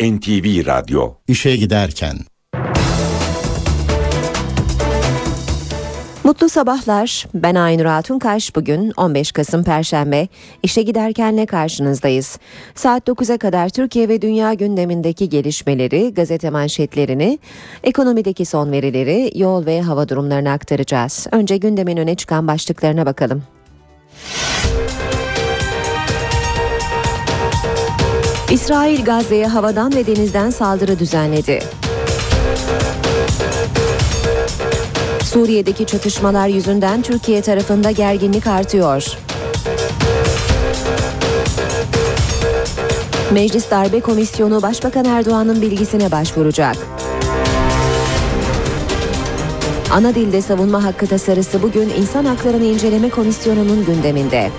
NTV Radyo İşe giderken Mutlu sabahlar. Ben Aynur Altunkaş. Bugün 15 Kasım Perşembe. İşe giderkenle karşınızdayız. Saat 9'a kadar Türkiye ve dünya gündemindeki gelişmeleri, gazete manşetlerini, ekonomideki son verileri, yol ve hava durumlarını aktaracağız. Önce gündemin öne çıkan başlıklarına bakalım. İsrail Gazze'ye havadan ve denizden saldırı düzenledi. Suriye'deki çatışmalar yüzünden Türkiye tarafında gerginlik artıyor. Meclis Darbe Komisyonu Başbakan Erdoğan'ın bilgisine başvuracak. Ana dilde savunma hakkı tasarısı bugün İnsan Haklarını İnceleme Komisyonu'nun gündeminde.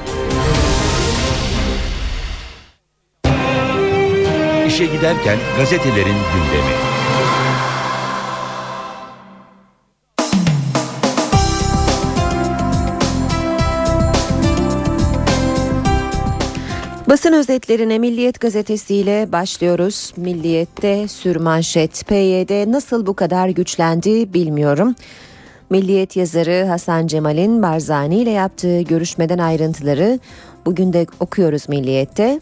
İşe giderken gazetelerin gündemi. Basın özetlerine Milliyet gazetesiyle başlıyoruz. Milliyet'te sürmanşet PYD nasıl bu kadar güçlendi bilmiyorum. Milliyet yazarı Hasan Cemal'in Barzani ile yaptığı görüşmeden ayrıntıları bugün de okuyoruz Milliyet'te.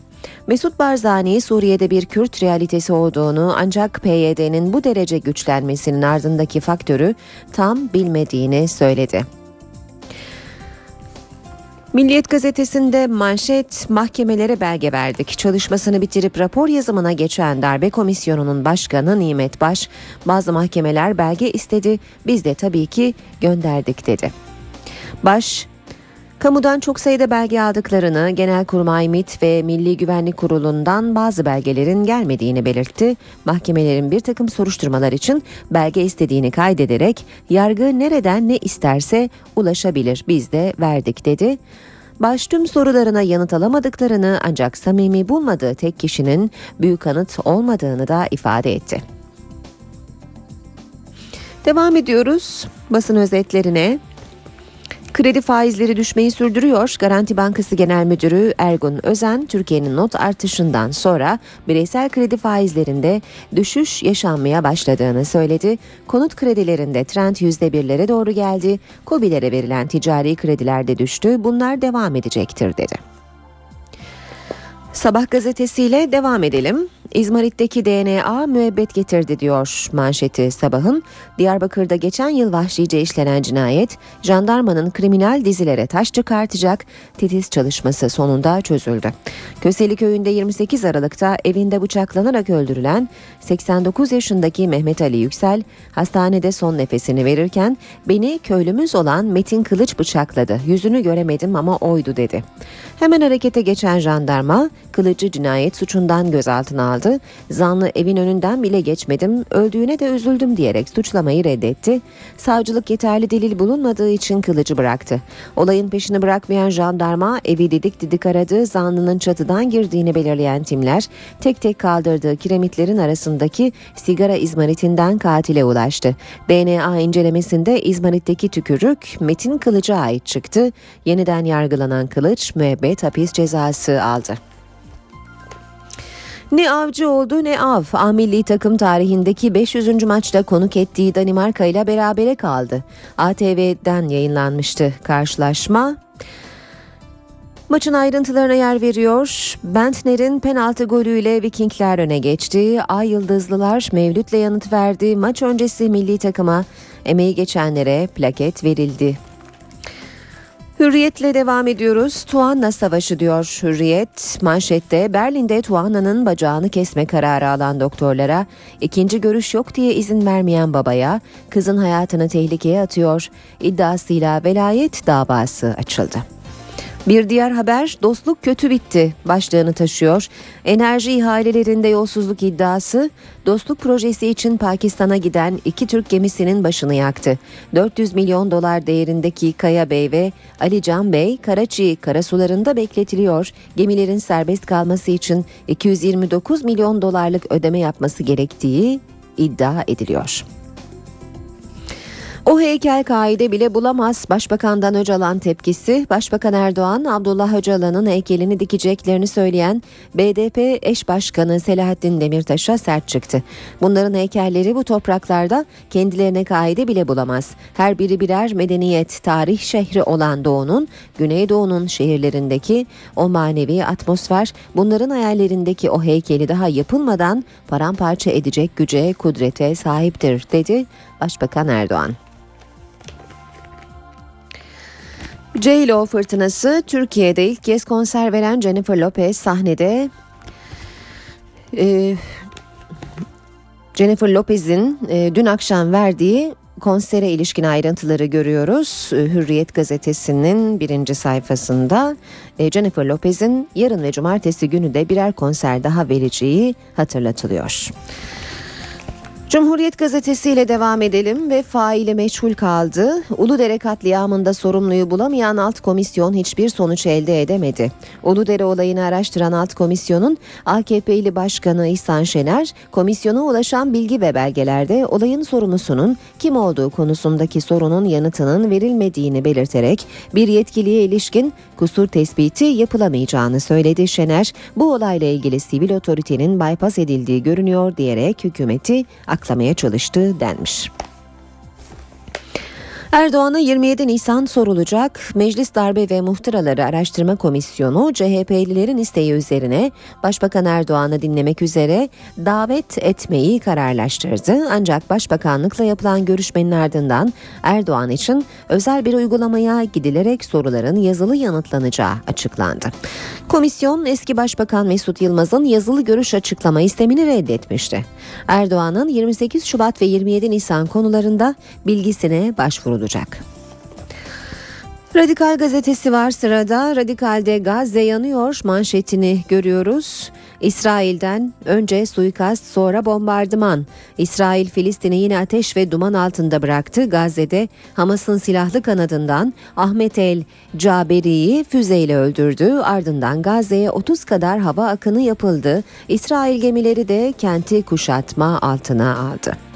Mesut Barzani Suriye'de bir Kürt realitesi olduğunu ancak PYD'nin bu derece güçlenmesinin ardındaki faktörü tam bilmediğini söyledi. Milliyet gazetesinde manşet mahkemelere belge verdik. Çalışmasını bitirip rapor yazımına geçen darbe komisyonunun başkanı Nimet Baş bazı mahkemeler belge istedi biz de tabii ki gönderdik dedi. Baş Kamudan çok sayıda belge aldıklarını, Genelkurmay MİT ve Milli Güvenlik Kurulu'ndan bazı belgelerin gelmediğini belirtti. Mahkemelerin bir takım soruşturmalar için belge istediğini kaydederek yargı nereden ne isterse ulaşabilir biz de verdik dedi. Baş tüm sorularına yanıt alamadıklarını ancak samimi bulmadığı tek kişinin büyük kanıt olmadığını da ifade etti. Devam ediyoruz basın özetlerine. Kredi faizleri düşmeyi sürdürüyor. Garanti Bankası Genel Müdürü Ergun Özen, Türkiye'nin not artışından sonra bireysel kredi faizlerinde düşüş yaşanmaya başladığını söyledi. Konut kredilerinde trend %1'lere doğru geldi. KOBİ'lere verilen ticari krediler de düştü. Bunlar devam edecektir dedi. Sabah gazetesiyle devam edelim. İzmarit'teki DNA müebbet getirdi diyor manşeti sabahın. Diyarbakır'da geçen yıl vahşice işlenen cinayet jandarmanın kriminal dizilere taş çıkartacak titiz çalışması sonunda çözüldü. Köseli köyünde 28 Aralık'ta evinde bıçaklanarak öldürülen 89 yaşındaki Mehmet Ali Yüksel hastanede son nefesini verirken beni köylümüz olan Metin Kılıç bıçakladı. Yüzünü göremedim ama oydu dedi. Hemen harekete geçen jandarma Kılıcı cinayet suçundan gözaltına aldı. Zanlı evin önünden bile geçmedim, öldüğüne de üzüldüm diyerek suçlamayı reddetti. Savcılık yeterli delil bulunmadığı için kılıcı bıraktı. Olayın peşini bırakmayan jandarma evi didik didik aradı. Zanlının çatıdan girdiğini belirleyen timler tek tek kaldırdığı kiremitlerin arasındaki sigara izmaritinden katile ulaştı. DNA incelemesinde izmaritteki tükürük Metin Kılıç'a ait çıktı. Yeniden yargılanan Kılıç müebbet hapis cezası aldı. Ne avcı oldu ne av. A milli takım tarihindeki 500. maçta konuk ettiği Danimarka ile berabere kaldı. ATV'den yayınlanmıştı karşılaşma. Maçın ayrıntılarına yer veriyor. Bentner'in penaltı golüyle Vikingler öne geçti. Ay Yıldızlılar Mevlüt'le yanıt verdi. Maç öncesi milli takıma emeği geçenlere plaket verildi. Hürriyetle devam ediyoruz. Tuanna Savaşı diyor Hürriyet. Manşette Berlin'de Tuanna'nın bacağını kesme kararı alan doktorlara ikinci görüş yok diye izin vermeyen babaya kızın hayatını tehlikeye atıyor. İddiasıyla velayet davası açıldı. Bir diğer haber dostluk kötü bitti başlığını taşıyor. Enerji ihalelerinde yolsuzluk iddiası dostluk projesi için Pakistan'a giden iki Türk gemisinin başını yaktı. 400 milyon dolar değerindeki Kaya Bey ve Ali Can Bey Karaçi karasularında bekletiliyor. Gemilerin serbest kalması için 229 milyon dolarlık ödeme yapması gerektiği iddia ediliyor. O heykel kaide bile bulamaz. Başbakandan Öcalan tepkisi. Başbakan Erdoğan, Abdullah Öcalan'ın heykelini dikeceklerini söyleyen BDP eş başkanı Selahattin Demirtaş'a sert çıktı. Bunların heykelleri bu topraklarda kendilerine kaide bile bulamaz. Her biri birer medeniyet, tarih şehri olan Doğu'nun, Güneydoğu'nun şehirlerindeki o manevi atmosfer, bunların hayallerindeki o heykeli daha yapılmadan paramparça edecek güce, kudrete sahiptir, dedi Başbakan Erdoğan. J-Lo fırtınası Türkiye'de ilk kez konser veren Jennifer Lopez sahnede e, Jennifer Lopez'in e, dün akşam verdiği konsere ilişkin ayrıntıları görüyoruz. E, Hürriyet gazetesinin birinci sayfasında e, Jennifer Lopez'in yarın ve cumartesi günü de birer konser daha vereceği hatırlatılıyor. Cumhuriyet gazetesiyle devam edelim ve faili meçhul kaldı. Uludere katliamında sorumluyu bulamayan alt komisyon hiçbir sonuç elde edemedi. Uludere olayını araştıran alt komisyonun AKP'li başkanı İhsan Şener, komisyona ulaşan bilgi ve belgelerde olayın sorumlusunun kim olduğu konusundaki sorunun yanıtının verilmediğini belirterek bir yetkiliye ilişkin kusur tespiti yapılamayacağını söyledi. Şener, bu olayla ilgili sivil otoritenin bypass edildiği görünüyor diyerek hükümeti aklamaya çalıştı denmiş. Erdoğan'a 27 Nisan sorulacak. Meclis Darbe ve Muhtıraları Araştırma Komisyonu CHP'lilerin isteği üzerine Başbakan Erdoğan'ı dinlemek üzere davet etmeyi kararlaştırdı. Ancak Başbakanlıkla yapılan görüşmenin ardından Erdoğan için özel bir uygulamaya gidilerek soruların yazılı yanıtlanacağı açıklandı. Komisyon eski Başbakan Mesut Yılmaz'ın yazılı görüş açıklama istemini reddetmişti. Erdoğan'ın 28 Şubat ve 27 Nisan konularında bilgisine başvuruldu olacak. Radikal gazetesi var sırada. Radikal'de Gazze yanıyor manşetini görüyoruz. İsrail'den önce suikast sonra bombardıman. İsrail Filistin'i yine ateş ve duman altında bıraktı. Gazze'de Hamas'ın silahlı kanadından Ahmet El Caberi'yi füzeyle öldürdü. Ardından Gazze'ye 30 kadar hava akını yapıldı. İsrail gemileri de kenti kuşatma altına aldı.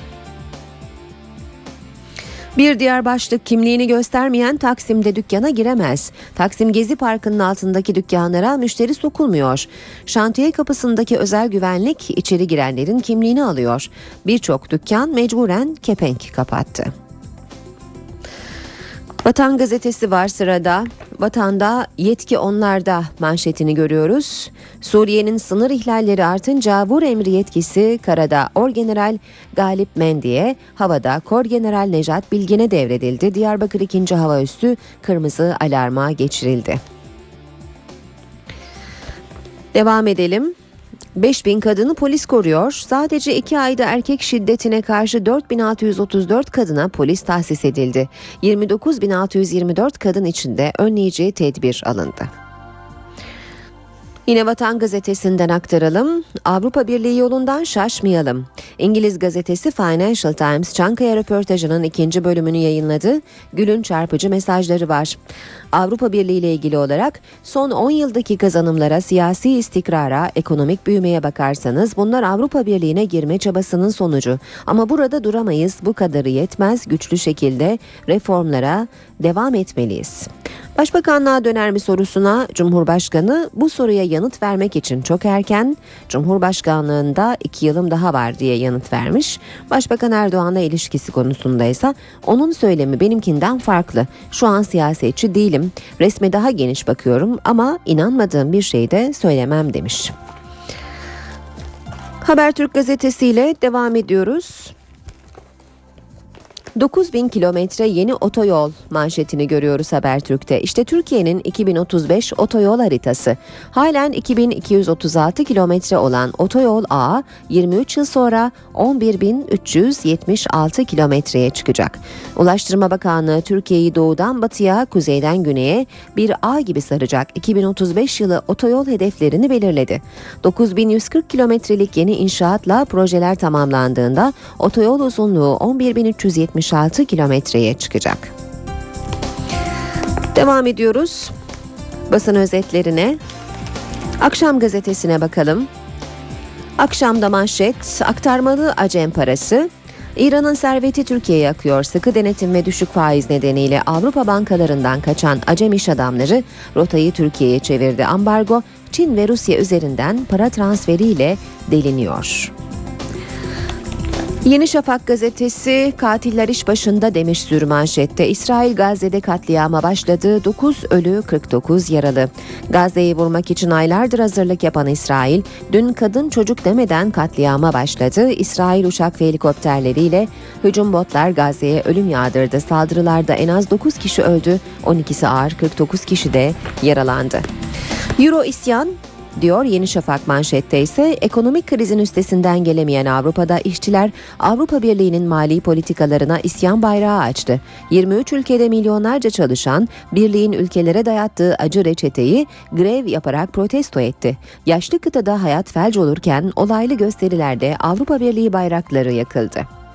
Bir diğer başlık kimliğini göstermeyen Taksim'de dükkana giremez. Taksim Gezi Parkı'nın altındaki dükkanlara müşteri sokulmuyor. Şantiye kapısındaki özel güvenlik içeri girenlerin kimliğini alıyor. Birçok dükkan mecburen kepenk kapattı. Vatan gazetesi var sırada. Vatanda yetki onlarda manşetini görüyoruz. Suriye'nin sınır ihlalleri artınca vur emri yetkisi karada Orgeneral Galip Mendi'ye, havada Korgeneral Nejat Bilgin'e devredildi. Diyarbakır 2. Hava Üssü kırmızı alarma geçirildi. Devam edelim. 5000 kadını polis koruyor. Sadece 2 ayda erkek şiddetine karşı 4634 kadına polis tahsis edildi. 29624 kadın içinde önleyici tedbir alındı. Yine Vatan Gazetesi'nden aktaralım. Avrupa Birliği yolundan şaşmayalım. İngiliz gazetesi Financial Times Çankaya röportajının ikinci bölümünü yayınladı. Gül'ün çarpıcı mesajları var. Avrupa Birliği ile ilgili olarak son 10 yıldaki kazanımlara, siyasi istikrara, ekonomik büyümeye bakarsanız bunlar Avrupa Birliği'ne girme çabasının sonucu. Ama burada duramayız. Bu kadarı yetmez. Güçlü şekilde reformlara devam etmeliyiz. Başbakanlığa döner mi sorusuna Cumhurbaşkanı bu soruya yanıt vermek için çok erken, Cumhurbaşkanlığında iki yılım daha var diye yanıt vermiş. Başbakan Erdoğan'la ilişkisi konusunda ise onun söylemi benimkinden farklı. Şu an siyasetçi değilim, resme daha geniş bakıyorum ama inanmadığım bir şey de söylemem demiş. Habertürk gazetesiyle devam ediyoruz. 9000 kilometre yeni otoyol manşetini görüyoruz Habertürk'te. İşte Türkiye'nin 2035 otoyol haritası. Halen 2236 kilometre olan otoyol A 23 yıl sonra 11376 kilometreye çıkacak. Ulaştırma Bakanlığı Türkiye'yi doğudan batıya, kuzeyden güneye bir A gibi saracak 2035 yılı otoyol hedeflerini belirledi. 9140 kilometrelik yeni inşaatla projeler tamamlandığında otoyol uzunluğu 11370 66 kilometreye çıkacak. Devam ediyoruz. Basın özetlerine. Akşam gazetesine bakalım. Akşamda manşet aktarmalı acem parası İran'ın serveti Türkiye'ye akıyor. Sıkı denetim ve düşük faiz nedeniyle Avrupa bankalarından kaçan acem iş adamları rotayı Türkiye'ye çevirdi. Ambargo Çin ve Rusya üzerinden para transferiyle deliniyor. Yeni Şafak gazetesi katiller iş başında demiş sürmanşette. İsrail Gazze'de katliama başladı. 9 ölü 49 yaralı. Gazze'yi vurmak için aylardır hazırlık yapan İsrail dün kadın çocuk demeden katliama başladı. İsrail uçak ve helikopterleriyle hücum botlar Gazze'ye ölüm yağdırdı. Saldırılarda en az 9 kişi öldü. 12'si ağır 49 kişi de yaralandı. Euro isyan diyor Yeni Şafak manşette ise ekonomik krizin üstesinden gelemeyen Avrupa'da işçiler Avrupa Birliği'nin mali politikalarına isyan bayrağı açtı. 23 ülkede milyonlarca çalışan birliğin ülkelere dayattığı acı reçeteyi grev yaparak protesto etti. Yaşlı kıtada hayat felç olurken olaylı gösterilerde Avrupa Birliği bayrakları yakıldı.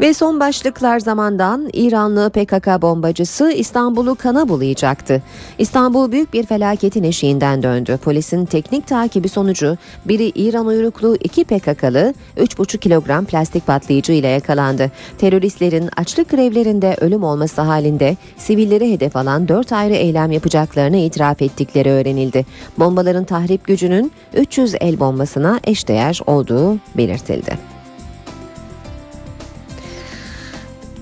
Ve son başlıklar zamandan İranlı PKK bombacısı İstanbul'u kana bulayacaktı. İstanbul büyük bir felaketin eşiğinden döndü. Polisin teknik takibi sonucu biri İran uyruklu iki PKK'lı 3,5 kilogram plastik patlayıcı ile yakalandı. Teröristlerin açlık grevlerinde ölüm olması halinde sivilleri hedef alan 4 ayrı eylem yapacaklarını itiraf ettikleri öğrenildi. Bombaların tahrip gücünün 300 el bombasına eşdeğer olduğu belirtildi.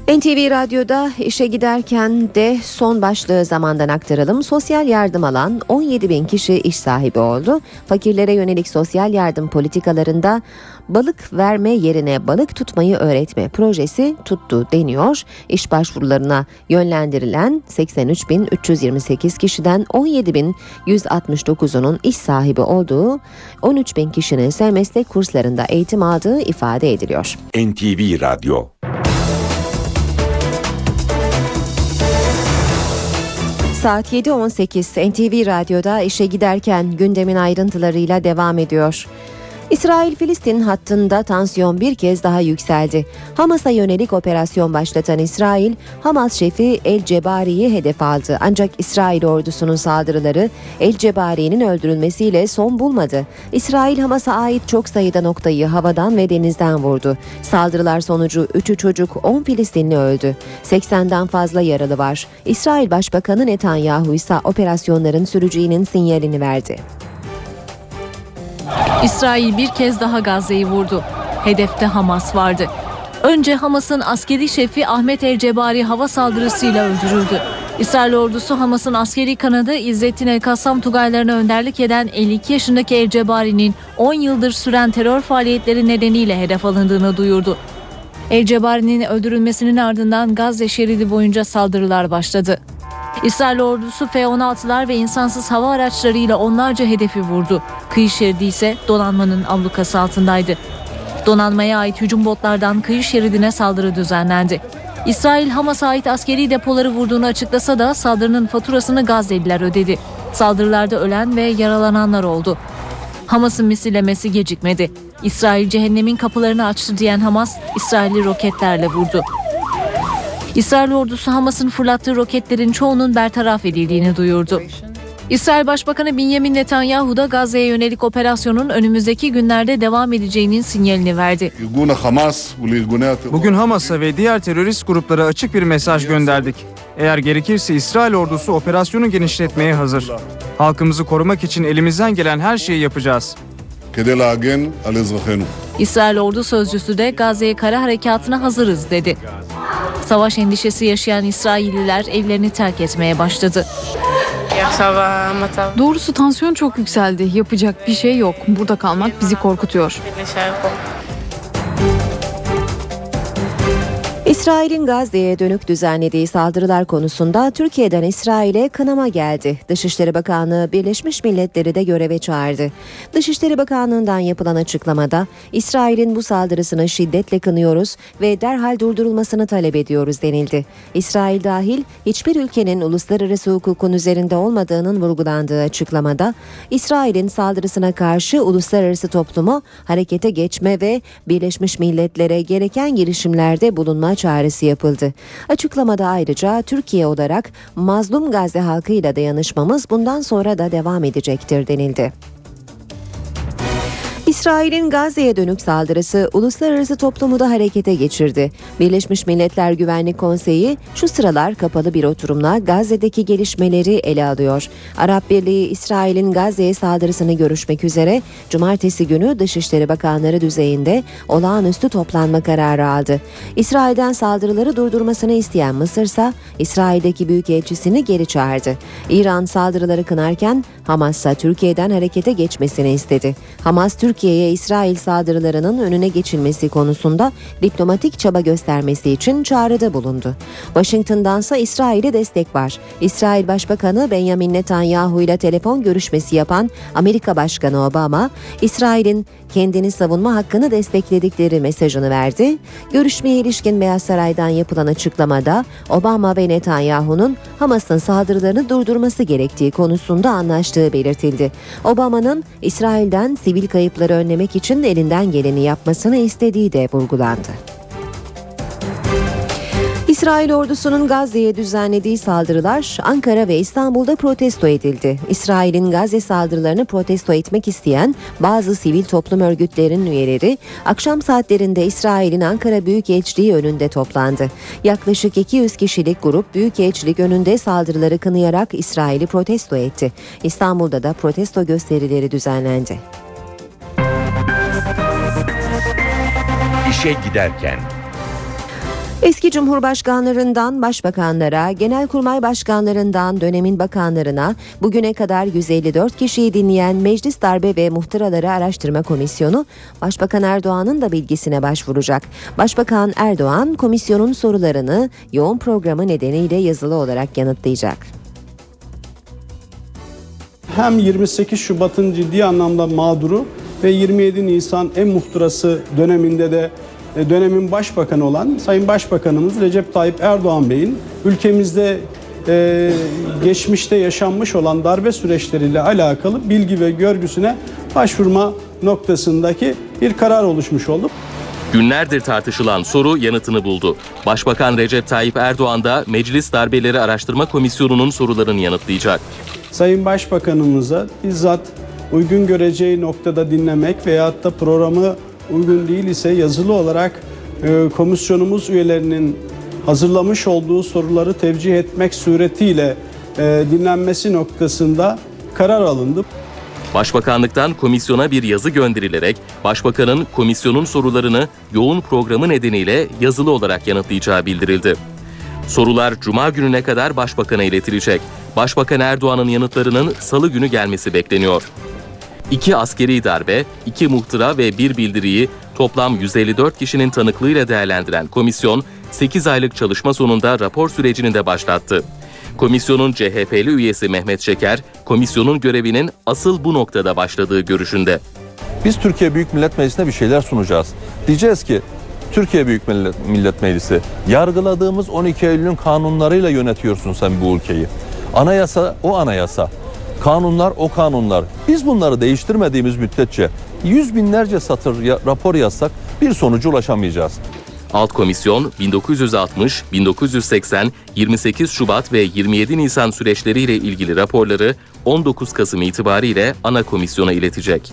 NTV Radyo'da işe giderken de son başlığı zamandan aktaralım. Sosyal yardım alan 17 bin kişi iş sahibi oldu. Fakirlere yönelik sosyal yardım politikalarında balık verme yerine balık tutmayı öğretme projesi tuttu deniyor. İş başvurularına yönlendirilen 83.328 kişiden 17.169'unun iş sahibi olduğu 13 bin kişinin ise meslek kurslarında eğitim aldığı ifade ediliyor. NTV Radyo Saat 7.18 NTV Radyo'da işe giderken gündemin ayrıntılarıyla devam ediyor. İsrail-Filistin hattında tansiyon bir kez daha yükseldi. Hamas'a yönelik operasyon başlatan İsrail, Hamas şefi El Cebari'yi hedef aldı. Ancak İsrail ordusunun saldırıları El Cebari'nin öldürülmesiyle son bulmadı. İsrail Hamas'a ait çok sayıda noktayı havadan ve denizden vurdu. Saldırılar sonucu 3'ü çocuk 10 Filistinli öldü. 80'den fazla yaralı var. İsrail Başbakanı Netanyahu ise operasyonların süreceğinin sinyalini verdi. İsrail bir kez daha Gazze'yi vurdu. Hedefte Hamas vardı. Önce Hamas'ın askeri şefi Ahmet El Cebari hava saldırısıyla öldürüldü. İsrail ordusu Hamas'ın askeri kanadı İzzettin El Kassam Tugaylarına önderlik eden 52 yaşındaki El Cebari'nin 10 yıldır süren terör faaliyetleri nedeniyle hedef alındığını duyurdu. El Cebari'nin öldürülmesinin ardından Gazze şeridi boyunca saldırılar başladı. İsrail ordusu F-16'lar ve insansız hava araçlarıyla onlarca hedefi vurdu. Kıyı şeridi ise donanmanın ablukası altındaydı. Donanmaya ait hücum botlardan kıyı şeridine saldırı düzenlendi. İsrail Hamas'a ait askeri depoları vurduğunu açıklasa da saldırının faturasını Gazze'liler ödedi. Saldırılarda ölen ve yaralananlar oldu. Hamas'ın misillemesi gecikmedi. İsrail cehennemin kapılarını açtı diyen Hamas, İsrail'i roketlerle vurdu. İsrail ordusu Hamas'ın fırlattığı roketlerin çoğunun bertaraf edildiğini duyurdu. İsrail Başbakanı Benjamin Netanyahu da Gazze'ye yönelik operasyonun önümüzdeki günlerde devam edeceğinin sinyalini verdi. Bugün Hamas'a ve diğer terörist gruplara açık bir mesaj gönderdik. Eğer gerekirse İsrail ordusu operasyonu genişletmeye hazır. Halkımızı korumak için elimizden gelen her şeyi yapacağız. İsrail ordu sözcüsü de Gazze'ye kara harekatına hazırız dedi. Savaş endişesi yaşayan İsrailliler evlerini terk etmeye başladı. Doğrusu tansiyon çok yükseldi. Yapacak bir şey yok. Burada kalmak bizi korkutuyor. İsrail'in Gazze'ye dönük düzenlediği saldırılar konusunda Türkiye'den İsrail'e kınama geldi. Dışişleri Bakanlığı Birleşmiş Milletleri de göreve çağırdı. Dışişleri Bakanlığı'ndan yapılan açıklamada İsrail'in bu saldırısını şiddetle kınıyoruz ve derhal durdurulmasını talep ediyoruz denildi. İsrail dahil hiçbir ülkenin uluslararası hukukun üzerinde olmadığının vurgulandığı açıklamada İsrail'in saldırısına karşı uluslararası toplumu harekete geçme ve Birleşmiş Milletler'e gereken girişimlerde bulunma çağrısı yapıldı. Açıklamada ayrıca Türkiye olarak mazlum Gazze halkıyla dayanışmamız bundan sonra da devam edecektir denildi. İsrail'in Gazze'ye dönük saldırısı uluslararası toplumu da harekete geçirdi. Birleşmiş Milletler Güvenlik Konseyi şu sıralar kapalı bir oturumla Gazze'deki gelişmeleri ele alıyor. Arap Birliği İsrail'in Gazze'ye saldırısını görüşmek üzere cumartesi günü Dışişleri Bakanları düzeyinde olağanüstü toplanma kararı aldı. İsrail'den saldırıları durdurmasını isteyen Mısır ise İsrail'deki büyükelçisini geri çağırdı. İran saldırıları kınarken Hamas Türkiye'den harekete geçmesini istedi. Hamas Türkiye'ye İsrail saldırılarının önüne geçilmesi konusunda diplomatik çaba göstermesi için çağrıda bulundu. Washington'dansa İsrail'e destek var. İsrail Başbakanı Benjamin Netanyahu ile telefon görüşmesi yapan Amerika Başkanı Obama, İsrail'in kendini savunma hakkını destekledikleri mesajını verdi. Görüşmeye ilişkin Beyaz Saray'dan yapılan açıklamada Obama ve Netanyahu'nun Hamas'ın saldırılarını durdurması gerektiği konusunda anlaştığı belirtildi. Obama'nın İsrail'den sivil kayıpları önlemek için elinden geleni yapmasını istediği de vurgulandı. İsrail ordusunun Gazze'ye düzenlediği saldırılar Ankara ve İstanbul'da protesto edildi. İsrail'in Gazze saldırılarını protesto etmek isteyen bazı sivil toplum örgütlerinin üyeleri akşam saatlerinde İsrail'in Ankara Büyükelçiliği önünde toplandı. Yaklaşık 200 kişilik grup Büyükelçilik önünde saldırıları kınayarak İsrail'i protesto etti. İstanbul'da da protesto gösterileri düzenlendi. İşe giderken Eski cumhurbaşkanlarından başbakanlara, genelkurmay başkanlarından dönemin bakanlarına bugüne kadar 154 kişiyi dinleyen Meclis Darbe ve Muhtıraları Araştırma Komisyonu, Başbakan Erdoğan'ın da bilgisine başvuracak. Başbakan Erdoğan komisyonun sorularını yoğun programı nedeniyle yazılı olarak yanıtlayacak. hem 28 Şubat'ın ciddi anlamda mağduru ve 27 Nisan en muhtırası döneminde de dönemin başbakanı olan Sayın Başbakanımız Recep Tayyip Erdoğan Bey'in ülkemizde e, geçmişte yaşanmış olan darbe süreçleriyle alakalı bilgi ve görgüsüne başvurma noktasındaki bir karar oluşmuş oldu. Günlerdir tartışılan soru yanıtını buldu. Başbakan Recep Tayyip Erdoğan da Meclis Darbeleri Araştırma Komisyonu'nun sorularını yanıtlayacak. Sayın Başbakanımıza bizzat uygun göreceği noktada dinlemek veyahut da programı uygun değil ise yazılı olarak e, komisyonumuz üyelerinin hazırlamış olduğu soruları tevcih etmek suretiyle e, dinlenmesi noktasında karar alındı. Başbakanlıktan komisyona bir yazı gönderilerek Başbakanın komisyonun sorularını yoğun programı nedeniyle yazılı olarak yanıtlayacağı bildirildi. Sorular Cuma gününe kadar Başbakan'a iletilecek. Başbakan Erdoğan'ın yanıtlarının salı günü gelmesi bekleniyor. İki askeri darbe, iki muhtıra ve bir bildiriyi toplam 154 kişinin tanıklığıyla değerlendiren komisyon, 8 aylık çalışma sonunda rapor sürecini de başlattı. Komisyonun CHP'li üyesi Mehmet Şeker, komisyonun görevinin asıl bu noktada başladığı görüşünde. Biz Türkiye Büyük Millet Meclisi'ne bir şeyler sunacağız. Diyeceğiz ki Türkiye Büyük Millet Meclisi yargıladığımız 12 Eylül'ün kanunlarıyla yönetiyorsun sen bu ülkeyi. Anayasa o anayasa. Kanunlar o kanunlar. Biz bunları değiştirmediğimiz müddetçe yüz binlerce satır ya- rapor yazsak bir sonuca ulaşamayacağız. Alt komisyon 1960, 1980, 28 Şubat ve 27 Nisan süreçleriyle ilgili raporları 19 Kasım itibariyle ana komisyona iletecek.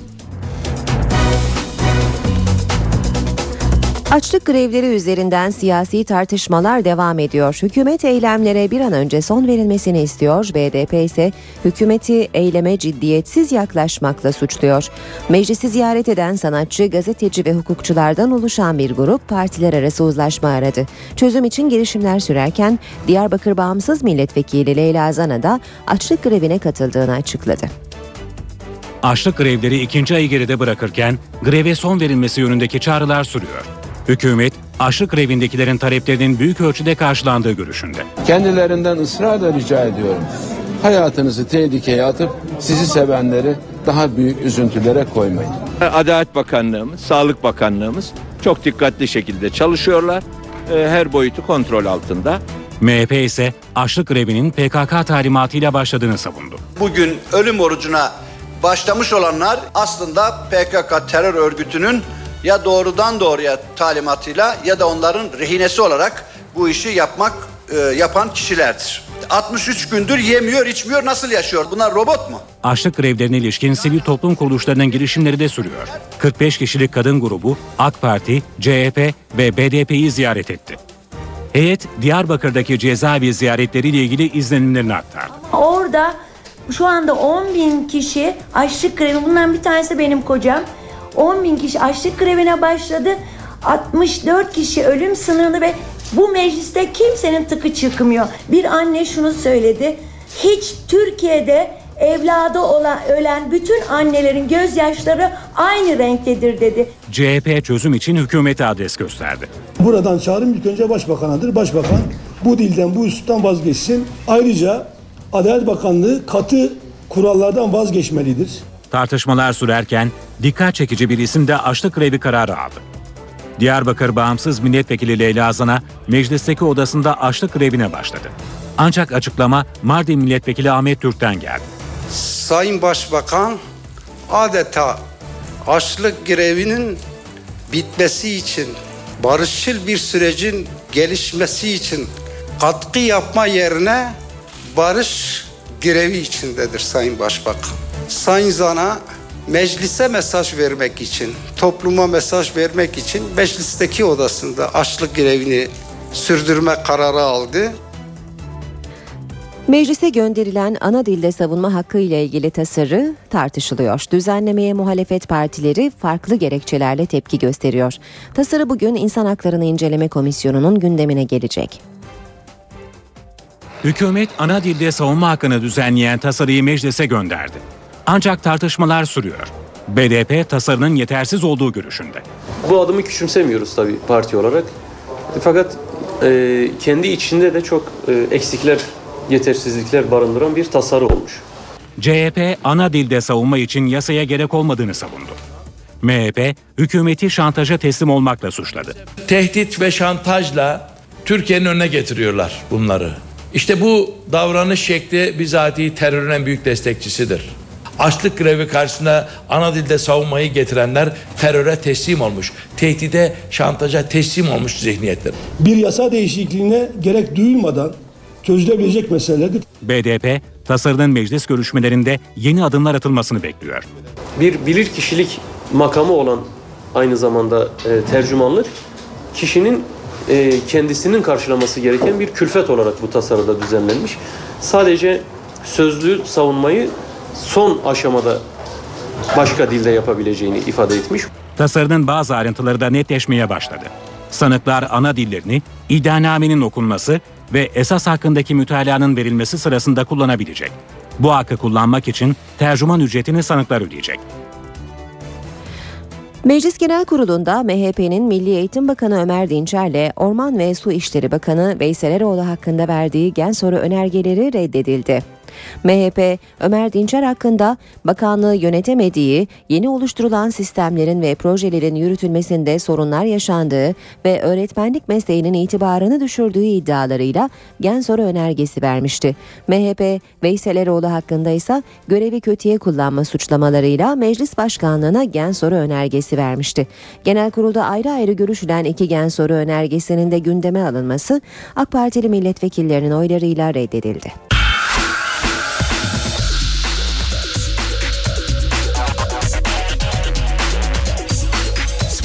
Açlık grevleri üzerinden siyasi tartışmalar devam ediyor. Hükümet eylemlere bir an önce son verilmesini istiyor. BDP ise hükümeti eyleme ciddiyetsiz yaklaşmakla suçluyor. Meclisi ziyaret eden sanatçı, gazeteci ve hukukçulardan oluşan bir grup partiler arası uzlaşma aradı. Çözüm için girişimler sürerken Diyarbakır Bağımsız Milletvekili Leyla Zana da açlık grevine katıldığını açıkladı. Açlık grevleri ikinci ayı geride bırakırken greve son verilmesi yönündeki çağrılar sürüyor. Hükümet, açlık grevindekilerin taleplerinin büyük ölçüde karşılandığı görüşünde. Kendilerinden ısrarla rica ediyorum. Hayatınızı tehlikeye atıp sizi sevenleri daha büyük üzüntülere koymayın. Adalet Bakanlığımız, Sağlık Bakanlığımız çok dikkatli şekilde çalışıyorlar. Ee, Her boyutu kontrol altında. MHP ise açlık grevinin PKK talimatıyla başladığını savundu. Bugün ölüm orucuna başlamış olanlar aslında PKK terör örgütünün ya doğrudan doğruya talimatıyla ya da onların rehinesi olarak bu işi yapmak e, yapan kişilerdir. 63 gündür yemiyor, içmiyor, nasıl yaşıyor? Bunlar robot mu? Açlık grevlerine ilişkin sivil toplum kuruluşlarının girişimleri de sürüyor. 45 kişilik kadın grubu AK Parti, CHP ve BDP'yi ziyaret etti. Heyet Diyarbakır'daki cezaevi ziyaretleriyle ilgili izlenimlerini aktardı. Orada şu anda 10 bin kişi açlık grevi, bundan bir tanesi benim kocam. 10 bin kişi açlık grevine başladı. 64 kişi ölüm sınırlı ve bu mecliste kimsenin tıkı çıkmıyor. Bir anne şunu söyledi. Hiç Türkiye'de evladı olan ölen bütün annelerin gözyaşları aynı renktedir dedi. CHP çözüm için hükümete adres gösterdi. Buradan çağrım ilk önce başbakanadır. Başbakan bu dilden bu üsluptan vazgeçsin. Ayrıca Adalet Bakanlığı katı kurallardan vazgeçmelidir. Tartışmalar sürerken dikkat çekici bir isim de açlık grevi kararı aldı. Diyarbakır Bağımsız Milletvekili Leyla Zan'a meclisteki odasında açlık grevine başladı. Ancak açıklama Mardin Milletvekili Ahmet Türk'ten geldi. Sayın Başbakan adeta açlık grevinin bitmesi için, barışçıl bir sürecin gelişmesi için katkı yapma yerine barış grevi içindedir Sayın Başbakan. Sayın Zan'a meclise mesaj vermek için, topluma mesaj vermek için meclisteki odasında açlık grevini sürdürme kararı aldı. Meclise gönderilen ana dilde savunma hakkı ile ilgili tasarı tartışılıyor. Düzenlemeye muhalefet partileri farklı gerekçelerle tepki gösteriyor. Tasarı bugün İnsan Haklarını İnceleme Komisyonu'nun gündemine gelecek. Hükümet ana dilde savunma hakkını düzenleyen tasarıyı meclise gönderdi. Ancak tartışmalar sürüyor. BDP tasarının yetersiz olduğu görüşünde. Bu adımı küçümsemiyoruz tabii parti olarak. Fakat e, kendi içinde de çok e, eksikler, yetersizlikler barındıran bir tasarı olmuş. CHP ana dilde savunma için yasaya gerek olmadığını savundu. MHP hükümeti şantaja teslim olmakla suçladı. Tehdit ve şantajla Türkiye'nin önüne getiriyorlar bunları. İşte bu davranış şekli bizatihi terörün en büyük destekçisidir. Açlık grevi karşısında ana dilde savunmayı getirenler teröre teslim olmuş. Tehdide, şantaja teslim olmuş zihniyetler. Bir yasa değişikliğine gerek duyulmadan çözülebilecek meseledir. BDP tasarının meclis görüşmelerinde yeni adımlar atılmasını bekliyor. Bir bilir kişilik makamı olan aynı zamanda e, tercümanlık kişinin e, kendisinin karşılaması gereken bir külfet olarak bu tasarıda düzenlenmiş. Sadece sözlü savunmayı son aşamada başka dilde yapabileceğini ifade etmiş. Tasarının bazı ayrıntıları da netleşmeye başladı. Sanıklar ana dillerini iddianamenin okunması ve esas hakkındaki mütalaanın verilmesi sırasında kullanabilecek. Bu hakkı kullanmak için tercüman ücretini sanıklar ödeyecek. Meclis Genel Kurulu'nda MHP'nin Milli Eğitim Bakanı Ömer Dinçer'le Orman ve Su İşleri Bakanı Veysel Eroğlu hakkında verdiği gen soru önergeleri reddedildi. MHP, Ömer Dinçer hakkında bakanlığı yönetemediği, yeni oluşturulan sistemlerin ve projelerin yürütülmesinde sorunlar yaşandığı ve öğretmenlik mesleğinin itibarını düşürdüğü iddialarıyla gen soru önergesi vermişti. MHP, Veysel Eroğlu hakkında ise görevi kötüye kullanma suçlamalarıyla meclis başkanlığına gen soru önergesi vermişti. Genel kurulda ayrı ayrı görüşülen iki gen soru önergesinin de gündeme alınması AK Partili milletvekillerinin oylarıyla reddedildi.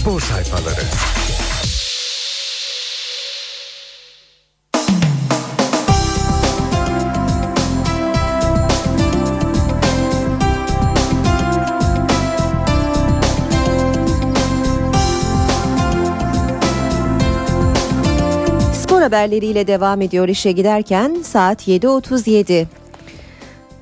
Spor sayfaları. Spor haberleriyle devam ediyor işe giderken saat 7.37.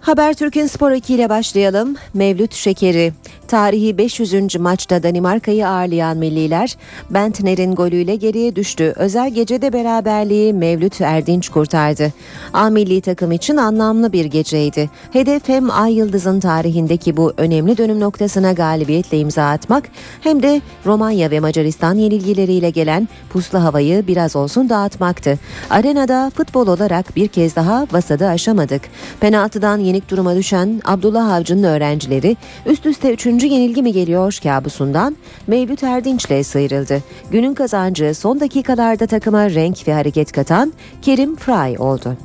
Habertürk'ün spor ekiyle başlayalım. Mevlüt Şekeri. Tarihi 500. maçta Danimarka'yı ağırlayan milliler Bentner'in golüyle geriye düştü. Özel gecede beraberliği Mevlüt Erdinç kurtardı. A milli takım için anlamlı bir geceydi. Hedef hem Ay Yıldız'ın tarihindeki bu önemli dönüm noktasına galibiyetle imza atmak hem de Romanya ve Macaristan yenilgileriyle gelen puslu havayı biraz olsun dağıtmaktı. Arenada futbol olarak bir kez daha vasadı aşamadık. Penaltıdan yenik duruma düşen Abdullah Avcı'nın öğrencileri üst üste üçüncü yenilgi mi geliyor kabusundan Mevlüt Erdinç'le sıyrıldı. Günün kazancı son dakikalarda takıma renk ve hareket katan Kerim Fry oldu.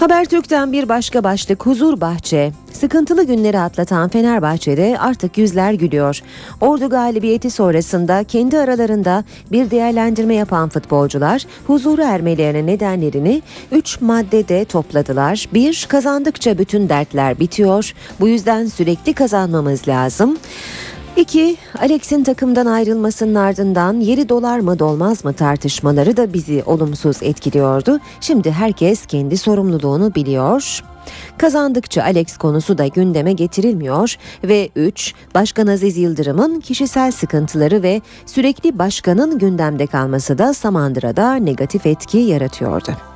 Habertürk'ten bir başka başlık huzur bahçe. Sıkıntılı günleri atlatan Fenerbahçe'de artık yüzler gülüyor. Ordu galibiyeti sonrasında kendi aralarında bir değerlendirme yapan futbolcular huzuru ermelerinin nedenlerini 3 maddede topladılar. 1. Kazandıkça bütün dertler bitiyor. Bu yüzden sürekli kazanmamız lazım. 2. Alex'in takımdan ayrılmasının ardından yeri dolar mı dolmaz mı tartışmaları da bizi olumsuz etkiliyordu. Şimdi herkes kendi sorumluluğunu biliyor. Kazandıkça Alex konusu da gündeme getirilmiyor ve 3. Başkan Aziz Yıldırım'ın kişisel sıkıntıları ve sürekli başkanın gündemde kalması da Samandıra'da negatif etki yaratıyordu.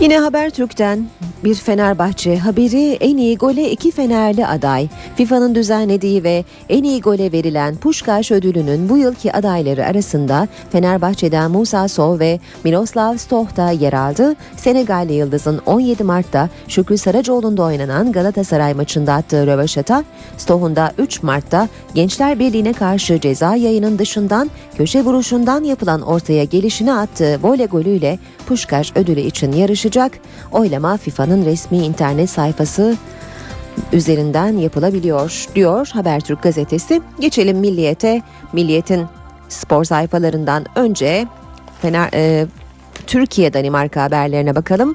Yine Habertürk'ten bir Fenerbahçe haberi en iyi gole iki Fenerli aday. FIFA'nın düzenlediği ve en iyi gole verilen Puşkaş ödülünün bu yılki adayları arasında Fenerbahçe'den Musa Sov ve Miroslav Stoh da yer aldı. Senegalli Yıldız'ın 17 Mart'ta Şükrü Saracoğlu'nda oynanan Galatasaray maçında attığı rövaşata, Stoh'un da 3 Mart'ta Gençler Birliği'ne karşı ceza yayının dışından köşe vuruşundan yapılan ortaya gelişine attığı voley golüyle Puşkaş ödülü için yarışacak. Oylama FIFA'nın resmi internet sayfası üzerinden yapılabiliyor diyor Habertürk gazetesi. Geçelim Milliyet'e. Milliyet'in spor sayfalarından önce Fener, e, Türkiye Danimarka haberlerine bakalım.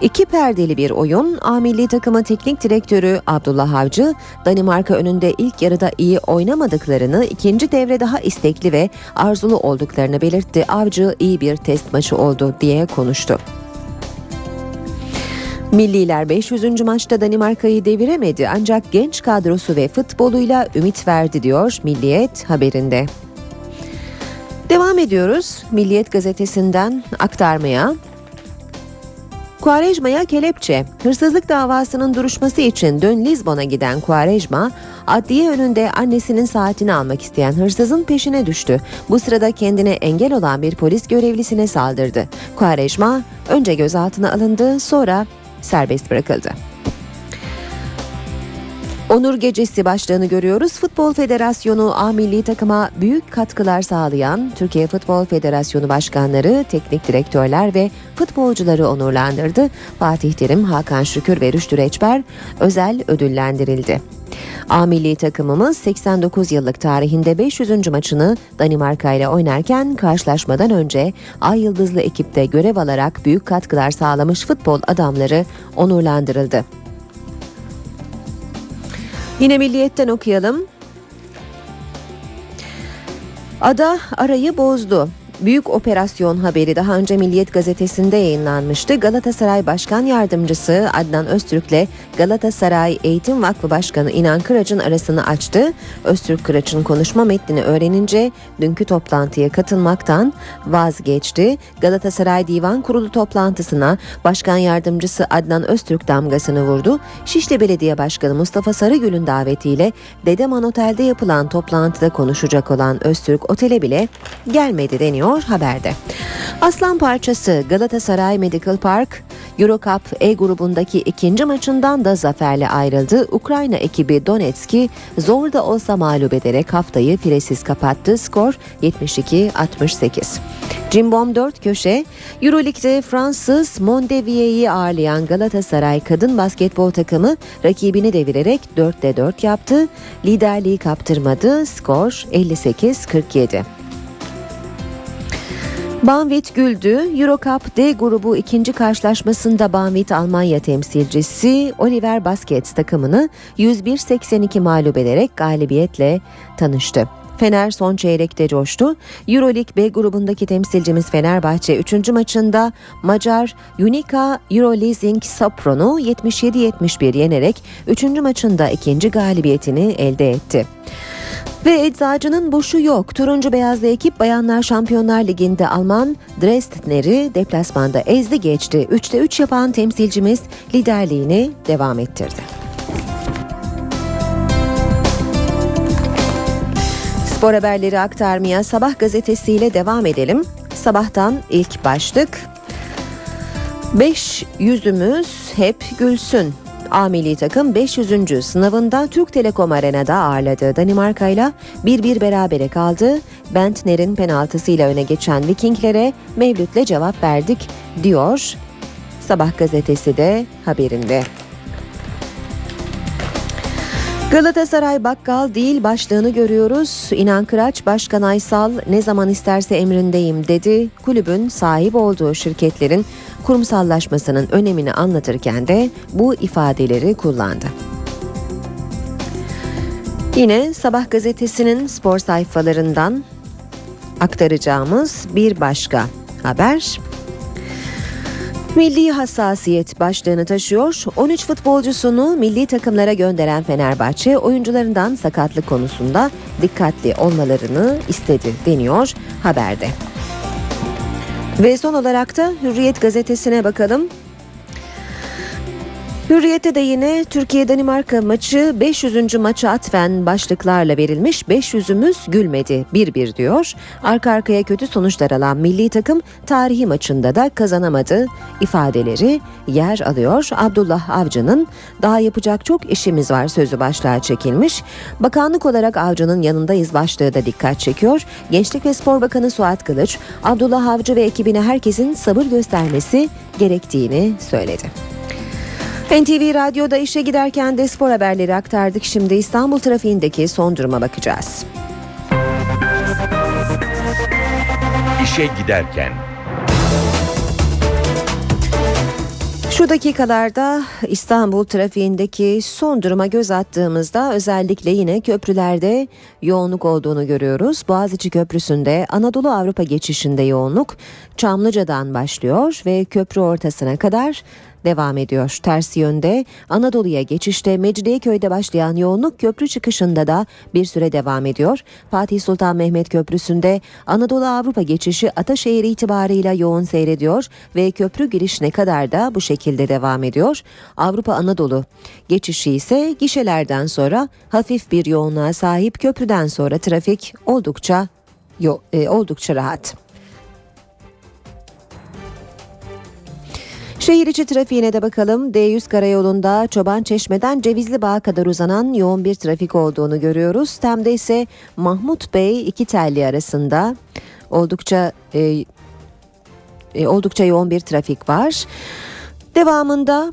İki perdeli bir oyun. A milli takımı teknik direktörü Abdullah Avcı, Danimarka önünde ilk yarıda iyi oynamadıklarını, ikinci devre daha istekli ve arzulu olduklarını belirtti. Avcı iyi bir test maçı oldu diye konuştu. Milliler 500. maçta Danimarka'yı deviremedi ancak genç kadrosu ve futboluyla ümit verdi diyor Milliyet haberinde. Devam ediyoruz Milliyet gazetesinden aktarmaya. Kuarejma'ya kelepçe. Hırsızlık davasının duruşması için dün Lizbon'a giden Kuarejma, adliye önünde annesinin saatini almak isteyen hırsızın peşine düştü. Bu sırada kendine engel olan bir polis görevlisine saldırdı. Kuarejma önce gözaltına alındı, sonra serbest bırakıldı. Onur Gecesi başlığını görüyoruz. Futbol Federasyonu A milli takıma büyük katkılar sağlayan Türkiye Futbol Federasyonu başkanları, teknik direktörler ve futbolcuları onurlandırdı. Fatih Terim, Hakan Şükür ve Rüştü Reçber özel ödüllendirildi. A milli takımımız 89 yıllık tarihinde 500. maçını Danimarka ile oynarken karşılaşmadan önce Ay Yıldızlı ekipte görev alarak büyük katkılar sağlamış futbol adamları onurlandırıldı. Yine Milliyet'ten okuyalım. Ada arayı bozdu. Büyük operasyon haberi daha önce Milliyet gazetesinde yayınlanmıştı. Galatasaray Başkan Yardımcısı Adnan Öztürk'le Galatasaray Eğitim Vakfı Başkanı İnan Kıraç'ın arasını açtı. Öztürk Kıraç'ın konuşma metnini öğrenince dünkü toplantıya katılmaktan vazgeçti. Galatasaray Divan Kurulu toplantısına Başkan Yardımcısı Adnan Öztürk damgasını vurdu. Şişli Belediye Başkanı Mustafa Sarıgül'ün davetiyle Dedeman Otel'de yapılan toplantıda konuşacak olan Öztürk otele bile gelmedi deniyor haberde. Aslan parçası Galatasaray Medical Park Eurocup E grubundaki ikinci maçından da zaferle ayrıldı. Ukrayna ekibi Donetsk'i zor da olsa mağlup ederek haftayı firesiz kapattı. Skor 72-68. Cimbom 4 köşe Euroleague'de Fransız Mondevier'i ağırlayan Galatasaray kadın basketbol takımı rakibini devirerek 4'te 4 yaptı. Liderliği kaptırmadı. Skor 58-47. Banvit güldü. Eurocup D grubu ikinci karşılaşmasında Banvit Almanya temsilcisi Oliver Baskets takımını 101-82 mağlup ederek galibiyetle tanıştı. Fener son çeyrekte coştu. Euroleague B grubundaki temsilcimiz Fenerbahçe 3. maçında Macar Unica Euroleasing Sopron'u 77-71 yenerek 3. maçında ikinci galibiyetini elde etti. Ve eczacının boşu yok. Turuncu beyazlı ekip Bayanlar Şampiyonlar Ligi'nde Alman Dresdner'i deplasmanda ezdi geçti. 3'te 3 yapan temsilcimiz liderliğini devam ettirdi. Spor haberleri aktarmaya Sabah gazetesiyle devam edelim. Sabahtan ilk başlık. Beş yüzümüz hep gülsün. A milli takım 500. sınavında Türk Telekom Arena'da ağırladığı Danimarka ile 1-1 berabere kaldı. Bentner'in penaltısıyla öne geçen Vikinglere Mevlüt'le cevap verdik diyor Sabah gazetesi de haberinde. Galatasaray bakkal değil başlığını görüyoruz. İnan Kıraç, Başkan Aysal ne zaman isterse emrindeyim dedi. Kulübün sahip olduğu şirketlerin kurumsallaşmasının önemini anlatırken de bu ifadeleri kullandı. Yine Sabah gazetesinin spor sayfalarından aktaracağımız bir başka haber. Milli hassasiyet başlığını taşıyor. 13 futbolcusunu milli takımlara gönderen Fenerbahçe oyuncularından sakatlık konusunda dikkatli olmalarını istedi deniyor haberde. Ve son olarak da Hürriyet gazetesine bakalım. Hürriyete de yine Türkiye-Danimarka maçı 500. maça atfen başlıklarla verilmiş 500'ümüz gülmedi 1-1 diyor. Arka arkaya kötü sonuçlar alan milli takım tarihi maçında da kazanamadı ifadeleri yer alıyor. Abdullah Avcı'nın daha yapacak çok işimiz var sözü başlığa çekilmiş. Bakanlık olarak Avcı'nın yanındayız başlığı da dikkat çekiyor. Gençlik ve Spor Bakanı Suat Kılıç, Abdullah Avcı ve ekibine herkesin sabır göstermesi gerektiğini söyledi. NTV Radyo'da işe giderken de spor haberleri aktardık. Şimdi İstanbul trafiğindeki son duruma bakacağız. İşe giderken Şu dakikalarda İstanbul trafiğindeki son duruma göz attığımızda özellikle yine köprülerde yoğunluk olduğunu görüyoruz. Boğaziçi Köprüsü'nde Anadolu Avrupa geçişinde yoğunluk Çamlıca'dan başlıyor ve köprü ortasına kadar devam ediyor. Ters yönde Anadolu'ya geçişte Mecidiyeköy'de başlayan yoğunluk köprü çıkışında da bir süre devam ediyor. Fatih Sultan Mehmet Köprüsü'nde Anadolu Avrupa geçişi Ataşehir itibarıyla yoğun seyrediyor ve köprü girişine kadar da bu şekilde devam ediyor. Avrupa Anadolu geçişi ise gişelerden sonra hafif bir yoğunluğa sahip köprüden sonra trafik oldukça yo, e, oldukça rahat. Şehir içi trafiğine de bakalım. D100 karayolunda Çoban Çeşme'den Cevizli Bağ'a kadar uzanan yoğun bir trafik olduğunu görüyoruz. Tem'de ise Mahmut Bey iki telli arasında oldukça e, e, oldukça yoğun bir trafik var. Devamında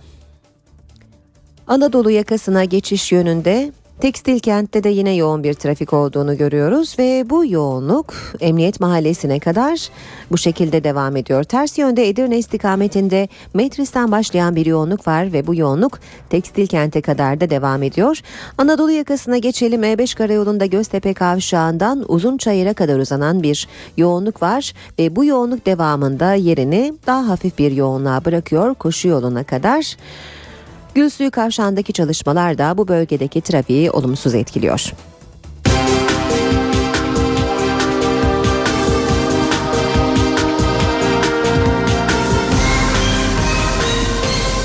Anadolu yakasına geçiş yönünde Tekstil kentte de yine yoğun bir trafik olduğunu görüyoruz ve bu yoğunluk Emniyet Mahallesi'ne kadar bu şekilde devam ediyor. Ters yönde Edirne istikametinde Metris'ten başlayan bir yoğunluk var ve bu yoğunluk Tekstil kente kadar da devam ediyor. Anadolu yakasına geçelim E5 karayolunda Göztepe kavşağından Uzunçayır'a kadar uzanan bir yoğunluk var ve bu yoğunluk devamında yerini daha hafif bir yoğunluğa bırakıyor koşu yoluna kadar. Gülsuyu Kavşağı'ndaki çalışmalar da bu bölgedeki trafiği olumsuz etkiliyor.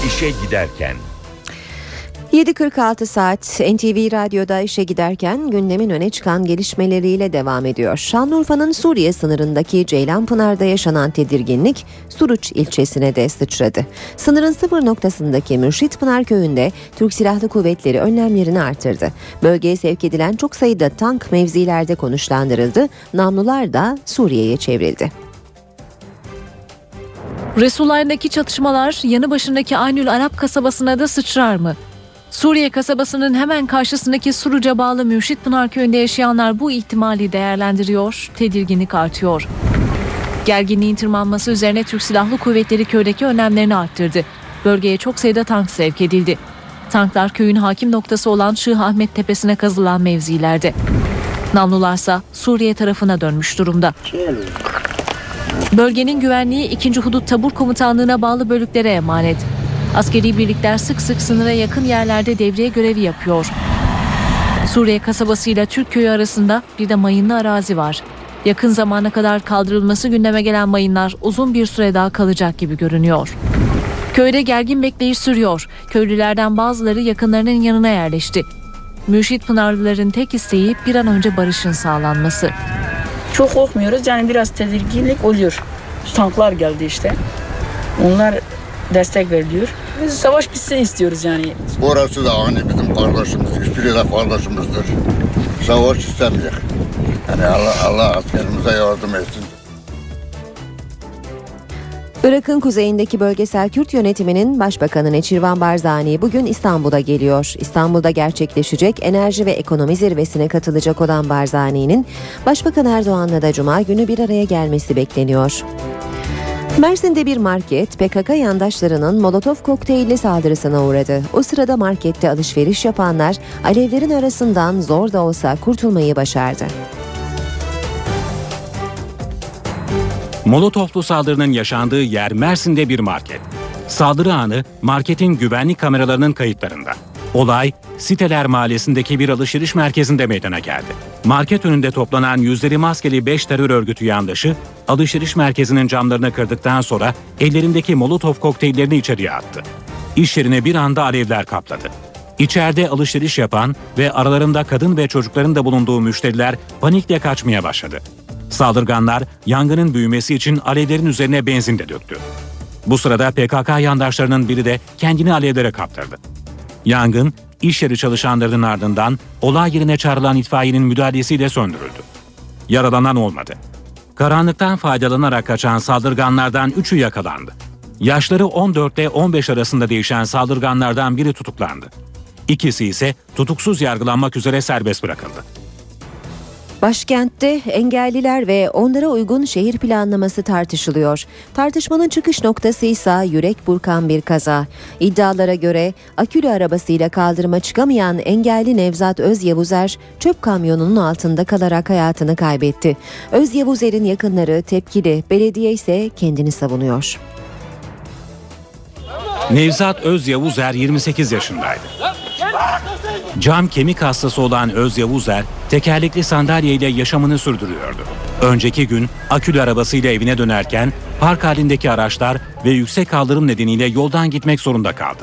İşe giderken 7.46 saat NTV Radyo'da işe giderken gündemin öne çıkan gelişmeleriyle devam ediyor. Şanlıurfa'nın Suriye sınırındaki Ceylanpınar'da yaşanan tedirginlik Suruç ilçesine de sıçradı. Sınırın sıfır noktasındaki Mürşitpınar köyünde Türk Silahlı Kuvvetleri önlemlerini artırdı. Bölgeye sevk edilen çok sayıda tank mevzilerde konuşlandırıldı. Namlular da Suriye'ye çevrildi. Resulayn'daki çatışmalar yanı başındaki Aynül Arap kasabasına da sıçrar mı? Suriye kasabasının hemen karşısındaki Suruca bağlı Mürşit Pınar köyünde yaşayanlar bu ihtimali değerlendiriyor, tedirginlik artıyor. Gerginliğin tırmanması üzerine Türk Silahlı Kuvvetleri köydeki önlemlerini arttırdı. Bölgeye çok sayıda tank sevk edildi. Tanklar köyün hakim noktası olan Şıh Ahmet Tepesi'ne kazılan mevzilerde. Namlularsa Suriye tarafına dönmüş durumda. Bölgenin güvenliği 2. Hudut Tabur Komutanlığı'na bağlı bölüklere emanet. Askeri birlikler sık sık sınıra yakın yerlerde devriye görevi yapıyor. Suriye kasabası ile Türk köyü arasında bir de mayınlı arazi var. Yakın zamana kadar kaldırılması gündeme gelen mayınlar uzun bir süre daha kalacak gibi görünüyor. Köyde gergin bekleyiş sürüyor. Köylülerden bazıları yakınlarının yanına yerleşti. Mürşit Pınarlıların tek isteği bir an önce barışın sağlanması. Çok korkmuyoruz yani biraz tedirginlik oluyor. Tanklar geldi işte. Onlar destek veriliyor. Biz savaş bitsin istiyoruz yani. Orası da hani bizim kardeşimiz, hiçbiri de kardeşimizdir. Savaş istemiyor. Yani Allah, Allah askerimize yardım etsin. Irak'ın kuzeyindeki bölgesel Kürt yönetiminin Başbakanı Neçirvan Barzani bugün İstanbul'a geliyor. İstanbul'da gerçekleşecek enerji ve ekonomi zirvesine katılacak olan Barzani'nin Başbakan Erdoğan'la da Cuma günü bir araya gelmesi bekleniyor. Mersin'de bir market PKK yandaşlarının Molotov kokteylli saldırısına uğradı. O sırada markette alışveriş yapanlar alevlerin arasından zor da olsa kurtulmayı başardı. Molotoflu saldırının yaşandığı yer Mersin'de bir market. Saldırı anı marketin güvenlik kameralarının kayıtlarında. Olay Siteler Mahallesi'ndeki bir alışveriş merkezinde meydana geldi. Market önünde toplanan yüzleri maskeli 5 terör örgütü yandaşı alışveriş merkezinin camlarını kırdıktan sonra ellerindeki molotof kokteyllerini içeriye attı. İş yerine bir anda alevler kapladı. İçeride alışveriş yapan ve aralarında kadın ve çocukların da bulunduğu müşteriler panikle kaçmaya başladı. Saldırganlar yangının büyümesi için alevlerin üzerine benzin de döktü. Bu sırada PKK yandaşlarının biri de kendini alevlere kaptırdı. Yangın iş yeri çalışanlarının ardından olay yerine çağrılan itfaiyenin müdahalesiyle söndürüldü. Yaralanan olmadı. Karanlıktan faydalanarak kaçan saldırganlardan üçü yakalandı. Yaşları 14 ile 15 arasında değişen saldırganlardan biri tutuklandı. İkisi ise tutuksuz yargılanmak üzere serbest bırakıldı. Başkentte engelliler ve onlara uygun şehir planlaması tartışılıyor. Tartışmanın çıkış noktası ise yürek burkan bir kaza. İddialara göre akülü arabasıyla kaldırıma çıkamayan engelli Nevzat Özyavuzer çöp kamyonunun altında kalarak hayatını kaybetti. Özyavuzer'in yakınları tepkili, belediye ise kendini savunuyor. Nevzat Öz Yavuzer 28 yaşındaydı. Cam kemik hastası olan Öz Yavuzer tekerlekli sandalyeyle yaşamını sürdürüyordu. Önceki gün akülü arabasıyla evine dönerken park halindeki araçlar ve yüksek kaldırım nedeniyle yoldan gitmek zorunda kaldı.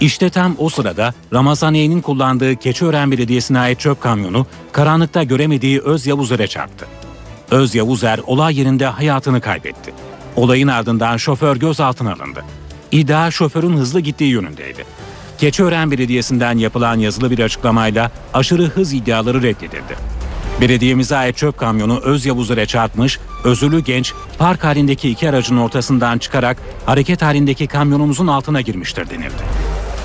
İşte tam o sırada Ramazaniye'nin kullandığı Keçiören Belediyesi'ne ait çöp kamyonu karanlıkta göremediği Öz Yavuzer'e çarptı. Öz Yavuzer olay yerinde hayatını kaybetti. Olayın ardından şoför gözaltına alındı. İddia şoförün hızlı gittiği yönündeydi. Keçiören Belediyesi'nden yapılan yazılı bir açıklamayla aşırı hız iddiaları reddedildi. Belediyemize ait çöp kamyonu Öz Yavuzer'e çarpmış, özürlü genç park halindeki iki aracın ortasından çıkarak hareket halindeki kamyonumuzun altına girmiştir denildi.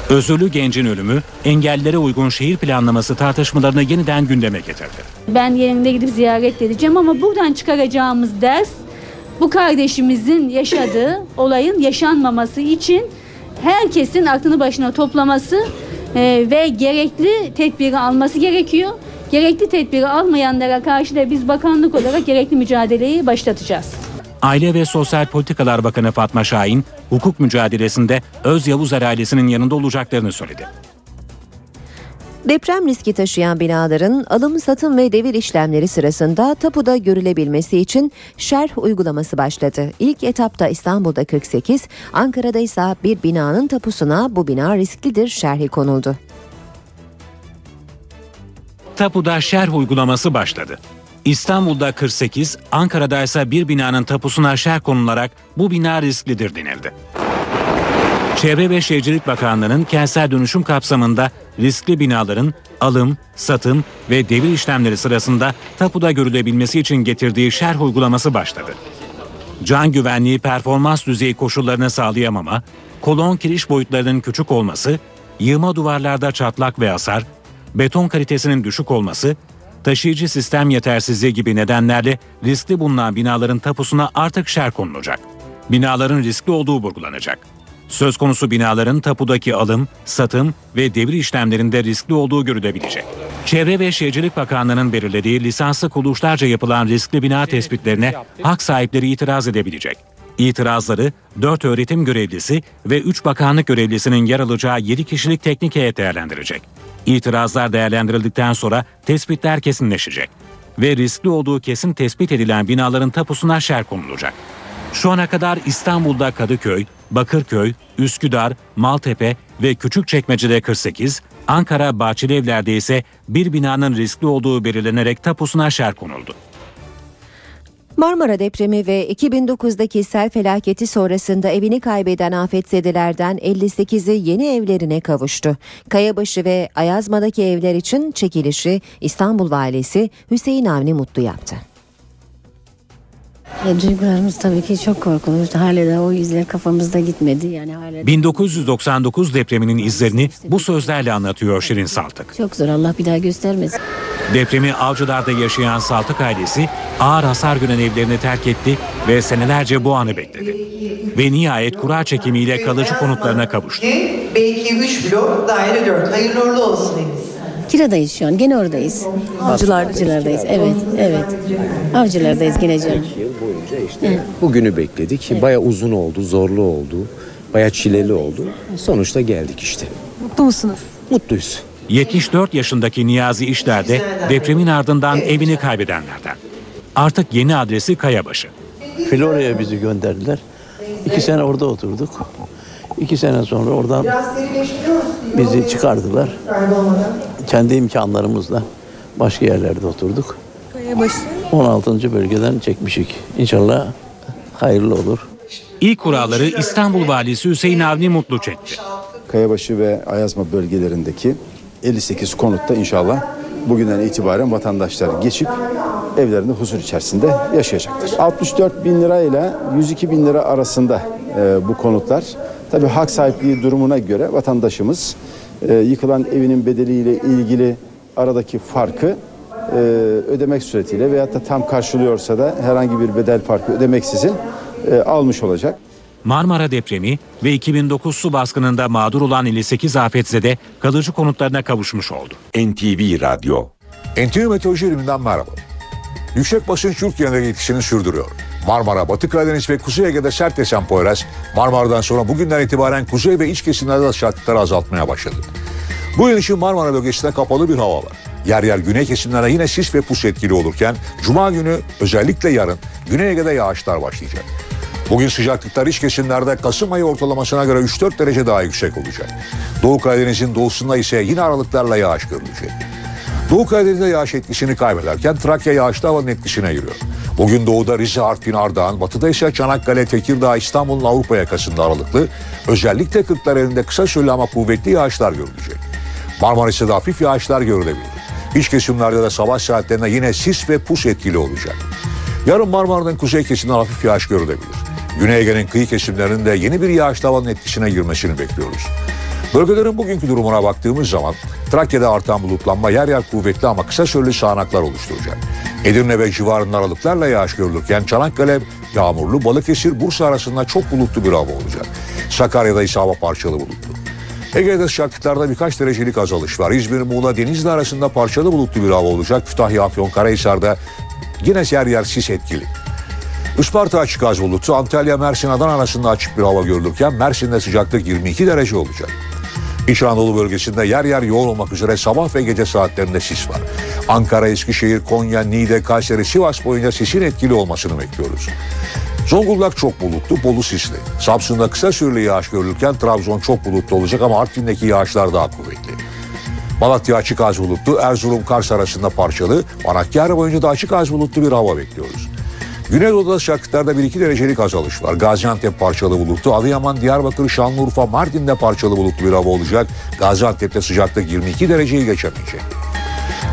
Özürlü gencin ölümü engellilere uygun şehir planlaması tartışmalarını yeniden gündeme getirdi. Ben yerinde gidip ziyaret edeceğim ama buradan çıkaracağımız ders bu kardeşimizin yaşadığı olayın yaşanmaması için herkesin aklını başına toplaması e, ve gerekli tedbiri alması gerekiyor. Gerekli tedbiri almayanlara karşı da biz bakanlık olarak gerekli mücadeleyi başlatacağız. Aile ve Sosyal Politikalar Bakanı Fatma Şahin, hukuk mücadelesinde Öz Yavuzer ailesinin yanında olacaklarını söyledi. Deprem riski taşıyan binaların alım, satım ve devir işlemleri sırasında tapuda görülebilmesi için şerh uygulaması başladı. İlk etapta İstanbul'da 48, Ankara'da ise bir binanın tapusuna bu bina risklidir şerhi konuldu. Tapuda şerh uygulaması başladı. İstanbul'da 48, Ankara'da ise bir binanın tapusuna şerh konularak bu bina risklidir denildi. Çevre ve Şehircilik Bakanlığı'nın kentsel dönüşüm kapsamında riskli binaların alım, satım ve devir işlemleri sırasında tapuda görülebilmesi için getirdiği şerh uygulaması başladı. Can güvenliği performans düzeyi koşullarını sağlayamama, kolon kiriş boyutlarının küçük olması, yığma duvarlarda çatlak ve hasar, beton kalitesinin düşük olması, taşıyıcı sistem yetersizliği gibi nedenlerle riskli bulunan binaların tapusuna artık şer konulacak. Binaların riskli olduğu vurgulanacak. Söz konusu binaların tapudaki alım, satım ve devir işlemlerinde riskli olduğu görülebilecek. Çevre ve Şehircilik Bakanlığı'nın belirlediği lisanslı kuruluşlarca yapılan riskli bina tespitlerine hak sahipleri itiraz edebilecek. İtirazları 4 öğretim görevlisi ve 3 bakanlık görevlisinin yer alacağı 7 kişilik teknik heyet değerlendirecek. İtirazlar değerlendirildikten sonra tespitler kesinleşecek ve riskli olduğu kesin tespit edilen binaların tapusuna şer konulacak. Şu ana kadar İstanbul'da Kadıköy, Bakırköy, Üsküdar, Maltepe ve Küçükçekmece'de 48, Ankara Bahçelievler'de ise bir binanın riskli olduğu belirlenerek tapusuna şer konuldu. Marmara depremi ve 2009'daki sel felaketi sonrasında evini kaybeden afetzedelerden 58'i yeni evlerine kavuştu. Kayabaşı ve Ayazma'daki evler için çekilişi İstanbul Valisi Hüseyin Avni Mutlu yaptı. E, duygularımız tabii ki çok korkunç. Hala da o izler kafamızda gitmedi. Yani hala 1999 depreminin izlerini bu sözlerle anlatıyor Şirin Saltık. çok zor. Allah bir daha göstermesin. Depremi Avcılar'da yaşayan Saltık ailesi ağır hasar gören evlerini terk etti ve senelerce bu anı bekledi. Ve nihayet kura çekimiyle kalıcı konutlarına kavuştu. B2 3 blok daire 4. Hayırlı uğurlu olsun henüz. Kiradayız şu an. Gene oradayız. Avcılar- Avcılardayız. Evet, evet. Avcılardayız gene canım. yıl boyunca işte bugünü bekledik. Baya uzun oldu, zorlu oldu, baya çileli oldu. Sonuçta geldik işte. Mutlu musunuz? Mutluyuz. 74 yaşındaki Niyazi İşler de depremin ardından evini kaybedenlerden. Artık yeni adresi Kayabaşı. Florya'ya bizi gönderdiler. İki sene orada oturduk. İki sene sonra oradan bizi çıkardılar. Kendi imkanlarımızla başka yerlerde oturduk. Kayabaşı. 16. bölgeden çekmişik. İnşallah hayırlı olur. İlk kuralları İstanbul Valisi Hüseyin Avni Mutlu çekti. Kayabaşı ve Ayazma bölgelerindeki 58 konutta inşallah bugünden itibaren vatandaşlar geçip evlerinde huzur içerisinde yaşayacaktır. 64 bin lira ile 102 bin lira arasında e, bu konutlar. Tabii hak sahipliği durumuna göre vatandaşımız e, yıkılan evinin bedeliyle ilgili aradaki farkı e, ödemek suretiyle veyahut da tam karşılıyorsa da herhangi bir bedel farkı ödemeksizin e, almış olacak. Marmara depremi ve 2009 su baskınında mağdur olan 58 afetzede kalıcı konutlarına kavuşmuş oldu. NTV Radyo NTV Meteoroloji Eliminden merhaba. Yüksek basınç Türkiye'de etkisini sürdürüyor. Marmara, Batı Karadeniz ve Kuzey Ege'de sert esen Poyraz, Marmara'dan sonra bugünden itibaren kuzey ve iç kesimlerde de sıcaklıkları azaltmaya başladı. Bu yıl için Marmara bölgesinde kapalı bir hava var. Yer yer güney kesimlere yine sis ve pus etkili olurken Cuma günü özellikle yarın Güney Ege'de yağışlar başlayacak. Bugün sıcaklıklar iç kesimlerde Kasım ayı ortalamasına göre 3-4 derece daha yüksek olacak. Doğu Karadeniz'in doğusunda ise yine aralıklarla yağış görülecek. Doğu Karadeniz'de yağış etkisini kaybederken Trakya yağışlı havanın etkisine giriyor. Bugün doğuda Rize, Artvin, Ardahan, batıda ise Çanakkale, Tekirdağ, İstanbul'un Avrupa yakasında aralıklı, özellikle Kırklareli'nde kısa süreli ama kuvvetli yağışlar görülecek. Marmaris'te de hafif yağışlar görülebilir. İç kesimlerde de sabah saatlerinde yine sis ve pus etkili olacak. Yarın Marmara'nın kuzey kesiminde hafif yağış görülebilir. Güney Ege'nin kıyı kesimlerinde yeni bir yağışlı havanın etkisine girmesini bekliyoruz. Bölgelerin bugünkü durumuna baktığımız zaman Trakya'da artan bulutlanma yer yer kuvvetli ama kısa süreli sağanaklar oluşturacak. Edirne ve civarında aralıklarla yağış görülürken Çanakkale yağmurlu, Balıkesir, Bursa arasında çok bulutlu bir hava olacak. Sakarya'da ise hava parçalı bulutlu. Ege'de sıcaklıklarda birkaç derecelik azalış var. İzmir, Muğla, Denizli arasında parçalı bulutlu bir hava olacak. Kütahya, Afyon, Karahisar'da yine yer yer sis etkili. Isparta açık az bulutlu, Antalya, Mersin, Adana arasında açık bir hava görülürken Mersin'de sıcaklık 22 derece olacak. İç Anadolu bölgesinde yer yer yoğun olmak üzere sabah ve gece saatlerinde sis var. Ankara, Eskişehir, Konya, Niğde, Kayseri, Sivas boyunca sisin etkili olmasını bekliyoruz. Zonguldak çok bulutlu, Bolu sisli. Samsun'da kısa süreli yağış görülürken Trabzon çok bulutlu olacak ama Artvin'deki yağışlar daha kuvvetli. Malatya açık az bulutlu, Erzurum, Kars arasında parçalı, Manakkari boyunca da açık az bulutlu bir hava bekliyoruz. Güneydoğu'da sıcaklıklarda 1-2 derecelik azalış var. Gaziantep parçalı bulutlu, Adıyaman, Diyarbakır, Şanlıurfa, Mardin'de parçalı bulutlu bir hava olacak. Gaziantep'te sıcaklık 22 dereceyi geçemeyecek.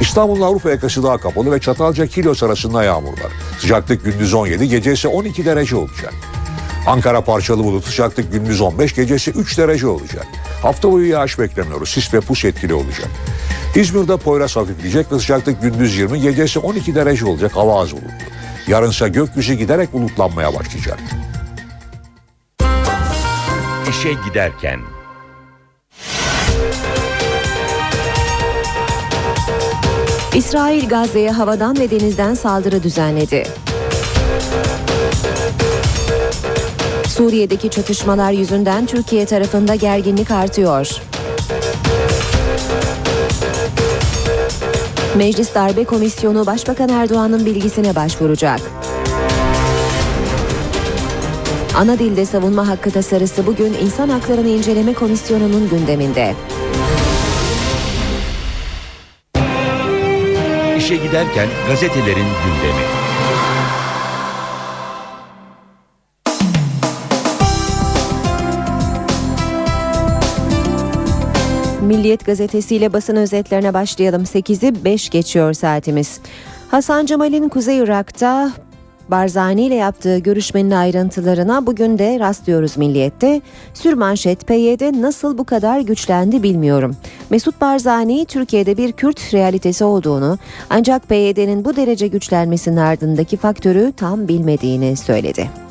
İstanbul'un Avrupa yakası daha kapalı ve Çatalca Kilos arasında yağmur var. Sıcaklık gündüz 17, gece ise 12 derece olacak. Ankara parçalı bulut sıcaklık gündüz 15, gecesi 3 derece olacak. Hafta boyu yağış beklemiyoruz. Sis ve pus etkili olacak. İzmir'de Poyraz hafifleyecek ve sıcaklık gündüz 20, gecesi 12 derece olacak. Hava az bulutlu. Yarınsa gökyüzü giderek bulutlanmaya başlayacak. İşe giderken İsrail Gazze'ye havadan ve denizden saldırı düzenledi. Suriye'deki çatışmalar yüzünden Türkiye tarafında gerginlik artıyor. Meclis Darbe Komisyonu Başbakan Erdoğan'ın bilgisine başvuracak. Ana dilde savunma hakkı tasarısı bugün İnsan Haklarını İnceleme Komisyonu'nun gündeminde. İşe giderken gazetelerin gündemi. Milliyet gazetesiyle basın özetlerine başlayalım. 8'i 5 geçiyor saatimiz. Hasan Cemal'in Kuzey Irak'ta Barzani ile yaptığı görüşmenin ayrıntılarına bugün de rastlıyoruz Milliyet'te. Sürmanşet PYD nasıl bu kadar güçlendi bilmiyorum. Mesut Barzani Türkiye'de bir Kürt realitesi olduğunu ancak PYD'nin bu derece güçlenmesinin ardındaki faktörü tam bilmediğini söyledi.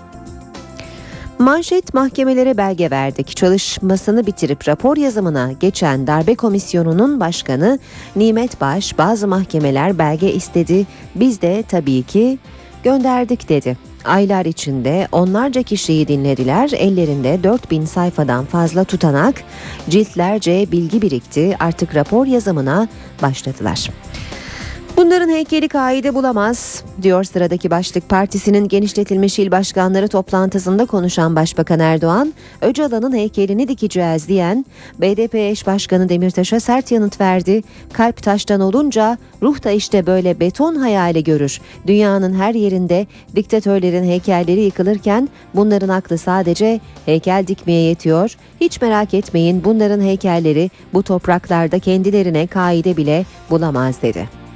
Manşet mahkemelere belge verdik. Çalışmasını bitirip rapor yazımına geçen darbe komisyonunun başkanı Nimet Baş bazı mahkemeler belge istedi. Biz de tabii ki gönderdik dedi. Aylar içinde onlarca kişiyi dinlediler. Ellerinde 4000 sayfadan fazla tutanak, ciltlerce bilgi birikti. Artık rapor yazımına başladılar. Bunların heykeli kaide bulamaz, diyor sıradaki başlık. Partisinin genişletilmiş il başkanları toplantısında konuşan Başbakan Erdoğan, Öcalan'ın heykelini dikeceğiz diyen BDP eş başkanı Demirtaş'a sert yanıt verdi. Kalp taştan olunca ruh da işte böyle beton hayali görür. Dünyanın her yerinde diktatörlerin heykelleri yıkılırken bunların aklı sadece heykel dikmeye yetiyor. Hiç merak etmeyin bunların heykelleri bu topraklarda kendilerine kaide bile bulamaz dedi.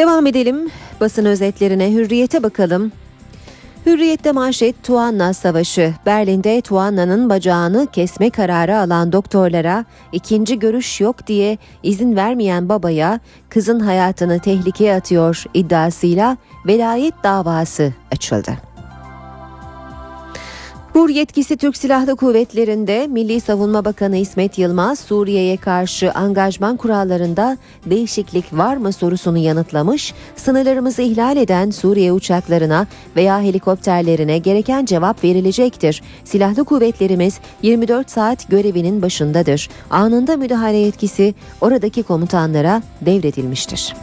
Devam edelim basın özetlerine hürriyete bakalım. Hürriyette manşet Tuanna Savaşı. Berlin'de Tuanna'nın bacağını kesme kararı alan doktorlara ikinci görüş yok diye izin vermeyen babaya kızın hayatını tehlikeye atıyor iddiasıyla velayet davası açıldı. Kur yetkisi Türk Silahlı Kuvvetleri'nde Milli Savunma Bakanı İsmet Yılmaz Suriye'ye karşı angajman kurallarında değişiklik var mı sorusunu yanıtlamış, sınırlarımızı ihlal eden Suriye uçaklarına veya helikopterlerine gereken cevap verilecektir. Silahlı kuvvetlerimiz 24 saat görevinin başındadır. Anında müdahale yetkisi oradaki komutanlara devredilmiştir.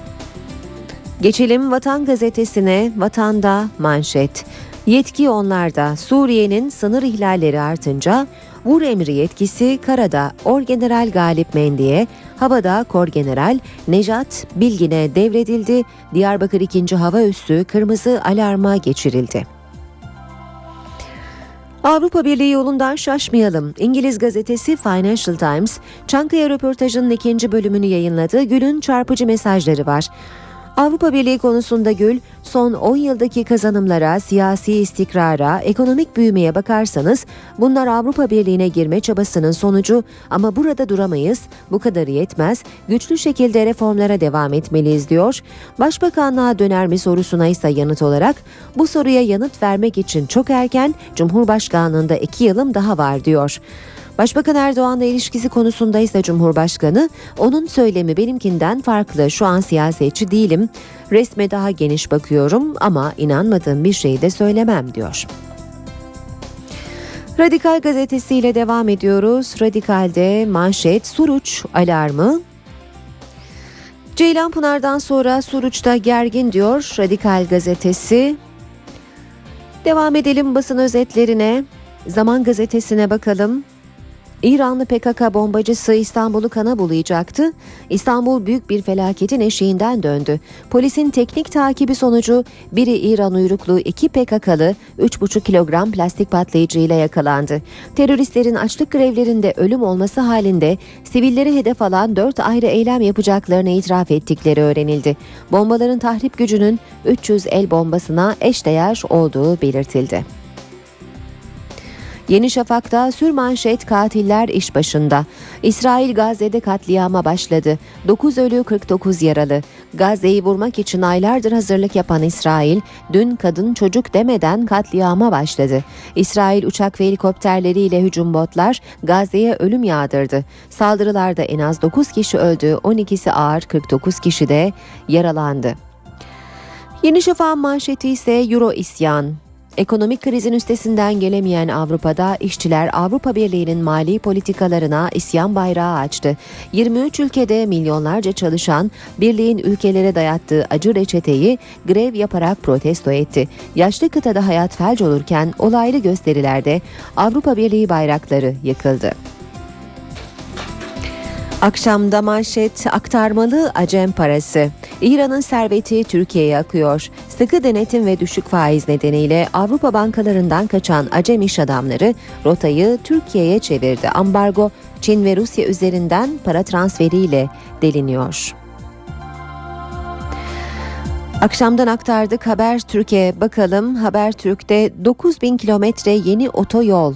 Geçelim Vatan Gazetesi'ne, Vatanda manşet. Yetki onlarda. Suriye'nin sınır ihlalleri artınca vur emri yetkisi karada Orgeneral Galip Mendi'ye, havada Korgeneral Nejat Bilgin'e devredildi. Diyarbakır 2. Hava Üssü kırmızı alarma geçirildi. Avrupa Birliği yolundan şaşmayalım. İngiliz gazetesi Financial Times, Çankaya röportajının ikinci bölümünü yayınladı. Gül'ün çarpıcı mesajları var. Avrupa Birliği konusunda Gül, son 10 yıldaki kazanımlara, siyasi istikrara, ekonomik büyümeye bakarsanız bunlar Avrupa Birliği'ne girme çabasının sonucu ama burada duramayız, bu kadarı yetmez, güçlü şekilde reformlara devam etmeliyiz diyor. Başbakanlığa döner mi sorusuna ise yanıt olarak bu soruya yanıt vermek için çok erken, Cumhurbaşkanlığında 2 yılım daha var diyor. Başbakan Erdoğan'la ilişkisi konusunda ise Cumhurbaşkanı onun söylemi benimkinden farklı şu an siyasetçi değilim resme daha geniş bakıyorum ama inanmadığım bir şeyi de söylemem diyor. Radikal gazetesiyle devam ediyoruz. Radikal'de manşet Suruç alarmı Ceylanpınar'dan sonra Suruç'ta gergin diyor Radikal gazetesi. Devam edelim basın özetlerine. Zaman gazetesine bakalım. İranlı PKK bombacısı İstanbul'u kana bulayacaktı. İstanbul büyük bir felaketin eşiğinden döndü. Polisin teknik takibi sonucu biri İran uyruklu iki PKK'lı 3,5 kilogram plastik patlayıcıyla yakalandı. Teröristlerin açlık grevlerinde ölüm olması halinde sivilleri hedef alan 4 ayrı eylem yapacaklarını itiraf ettikleri öğrenildi. Bombaların tahrip gücünün 300 el bombasına eşdeğer olduğu belirtildi. Yeni Şafak'ta sürmanşet katiller iş başında. İsrail Gazze'de katliama başladı. 9 ölü 49 yaralı. Gazze'yi vurmak için aylardır hazırlık yapan İsrail dün kadın çocuk demeden katliama başladı. İsrail uçak ve helikopterleriyle hücum botlar Gazze'ye ölüm yağdırdı. Saldırılarda en az 9 kişi öldü, 12'si ağır, 49 kişi de yaralandı. Yeni Şafak'ın manşeti ise Euro isyan. Ekonomik krizin üstesinden gelemeyen Avrupa'da işçiler Avrupa Birliği'nin mali politikalarına isyan bayrağı açtı. 23 ülkede milyonlarca çalışan birliğin ülkelere dayattığı acı reçeteyi grev yaparak protesto etti. Yaşlı kıtada hayat felç olurken olaylı gösterilerde Avrupa Birliği bayrakları yıkıldı. Akşamda manşet aktarmalı acem parası. İran'ın serveti Türkiye'ye akıyor. Sıkı denetim ve düşük faiz nedeniyle Avrupa bankalarından kaçan acem iş adamları rotayı Türkiye'ye çevirdi. Ambargo Çin ve Rusya üzerinden para transferiyle deliniyor. Akşamdan aktardık Haber Türkiye. Bakalım Haber Türk'te 9000 kilometre yeni otoyol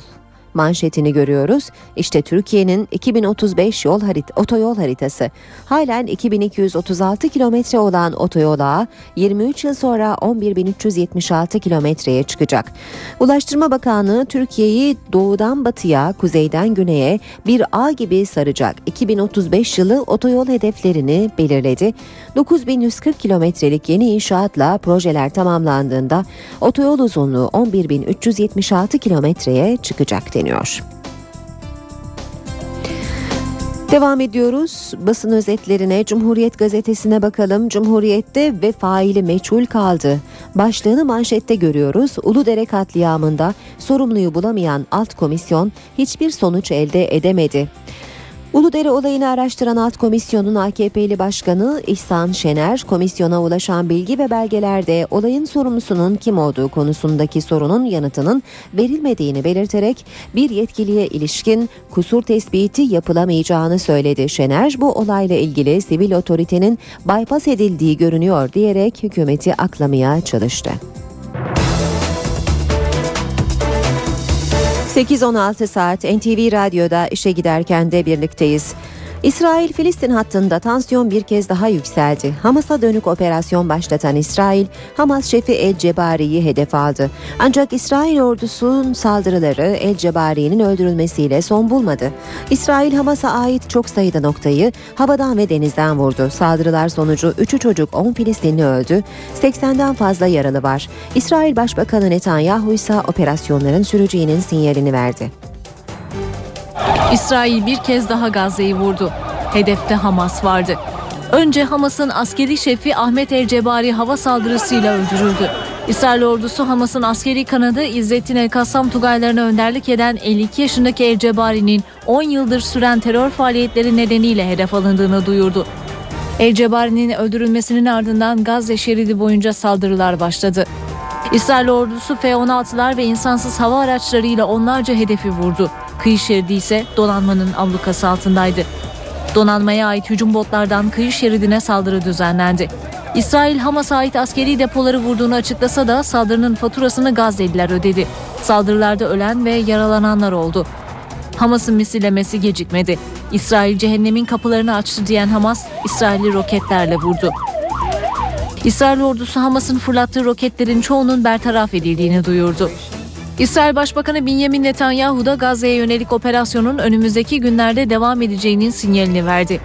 manşetini görüyoruz. İşte Türkiye'nin 2035 yol harit otoyol haritası. Halen 2236 kilometre olan otoyola 23 yıl sonra 11376 kilometreye çıkacak. Ulaştırma Bakanlığı Türkiye'yi doğudan batıya, kuzeyden güneye bir ağ gibi saracak. 2035 yılı otoyol hedeflerini belirledi. 9140 kilometrelik yeni inşaatla projeler tamamlandığında otoyol uzunluğu 11376 kilometreye çıkacak deniyor. Devam ediyoruz. Basın özetlerine Cumhuriyet gazetesine bakalım. Cumhuriyet'te ve faili meçhul kaldı. Başlığını manşette görüyoruz. Uludere katliamında sorumluyu bulamayan alt komisyon hiçbir sonuç elde edemedi. Uludere olayını araştıran alt komisyonun AKP'li başkanı İhsan Şener, komisyona ulaşan bilgi ve belgelerde olayın sorumlusunun kim olduğu konusundaki sorunun yanıtının verilmediğini belirterek bir yetkiliye ilişkin kusur tespiti yapılamayacağını söyledi. Şener bu olayla ilgili sivil otoritenin bypass edildiği görünüyor diyerek hükümeti aklamaya çalıştı. 8-16 saat NTV Radyo'da işe giderken de birlikteyiz. İsrail-Filistin hattında tansiyon bir kez daha yükseldi. Hamas'a dönük operasyon başlatan İsrail, Hamas şefi El Cebari'yi hedef aldı. Ancak İsrail ordusunun saldırıları El Cebari'nin öldürülmesiyle son bulmadı. İsrail Hamas'a ait çok sayıda noktayı havadan ve denizden vurdu. Saldırılar sonucu 3'ü çocuk 10 Filistinli öldü, 80'den fazla yaralı var. İsrail Başbakanı Netanyahu ise operasyonların süreceğinin sinyalini verdi. İsrail bir kez daha Gazze'yi vurdu. Hedefte Hamas vardı. Önce Hamas'ın askeri şefi Ahmet El Cebari hava saldırısıyla öldürüldü. İsrail ordusu Hamas'ın askeri kanadı İzzettin El Kassam Tugaylarına önderlik eden 52 yaşındaki El Cebari'nin 10 yıldır süren terör faaliyetleri nedeniyle hedef alındığını duyurdu. El Cebari'nin öldürülmesinin ardından Gazze şeridi boyunca saldırılar başladı. İsrail ordusu F-16'lar ve insansız hava araçlarıyla onlarca hedefi vurdu. Kıyı şeridi ise donanmanın ablukası altındaydı. Donanmaya ait hücum botlardan kıyı şeridine saldırı düzenlendi. İsrail Hamas'a ait askeri depoları vurduğunu açıklasa da saldırının faturasını Gazze'liler ödedi. Saldırılarda ölen ve yaralananlar oldu. Hamas'ın misillemesi gecikmedi. İsrail cehennemin kapılarını açtı diyen Hamas, İsrail'i roketlerle vurdu. İsrail ordusu Hamas'ın fırlattığı roketlerin çoğunun bertaraf edildiğini duyurdu. İsrail Başbakanı Benjamin Netanyahu da Gazze'ye yönelik operasyonun önümüzdeki günlerde devam edeceğinin sinyalini verdi.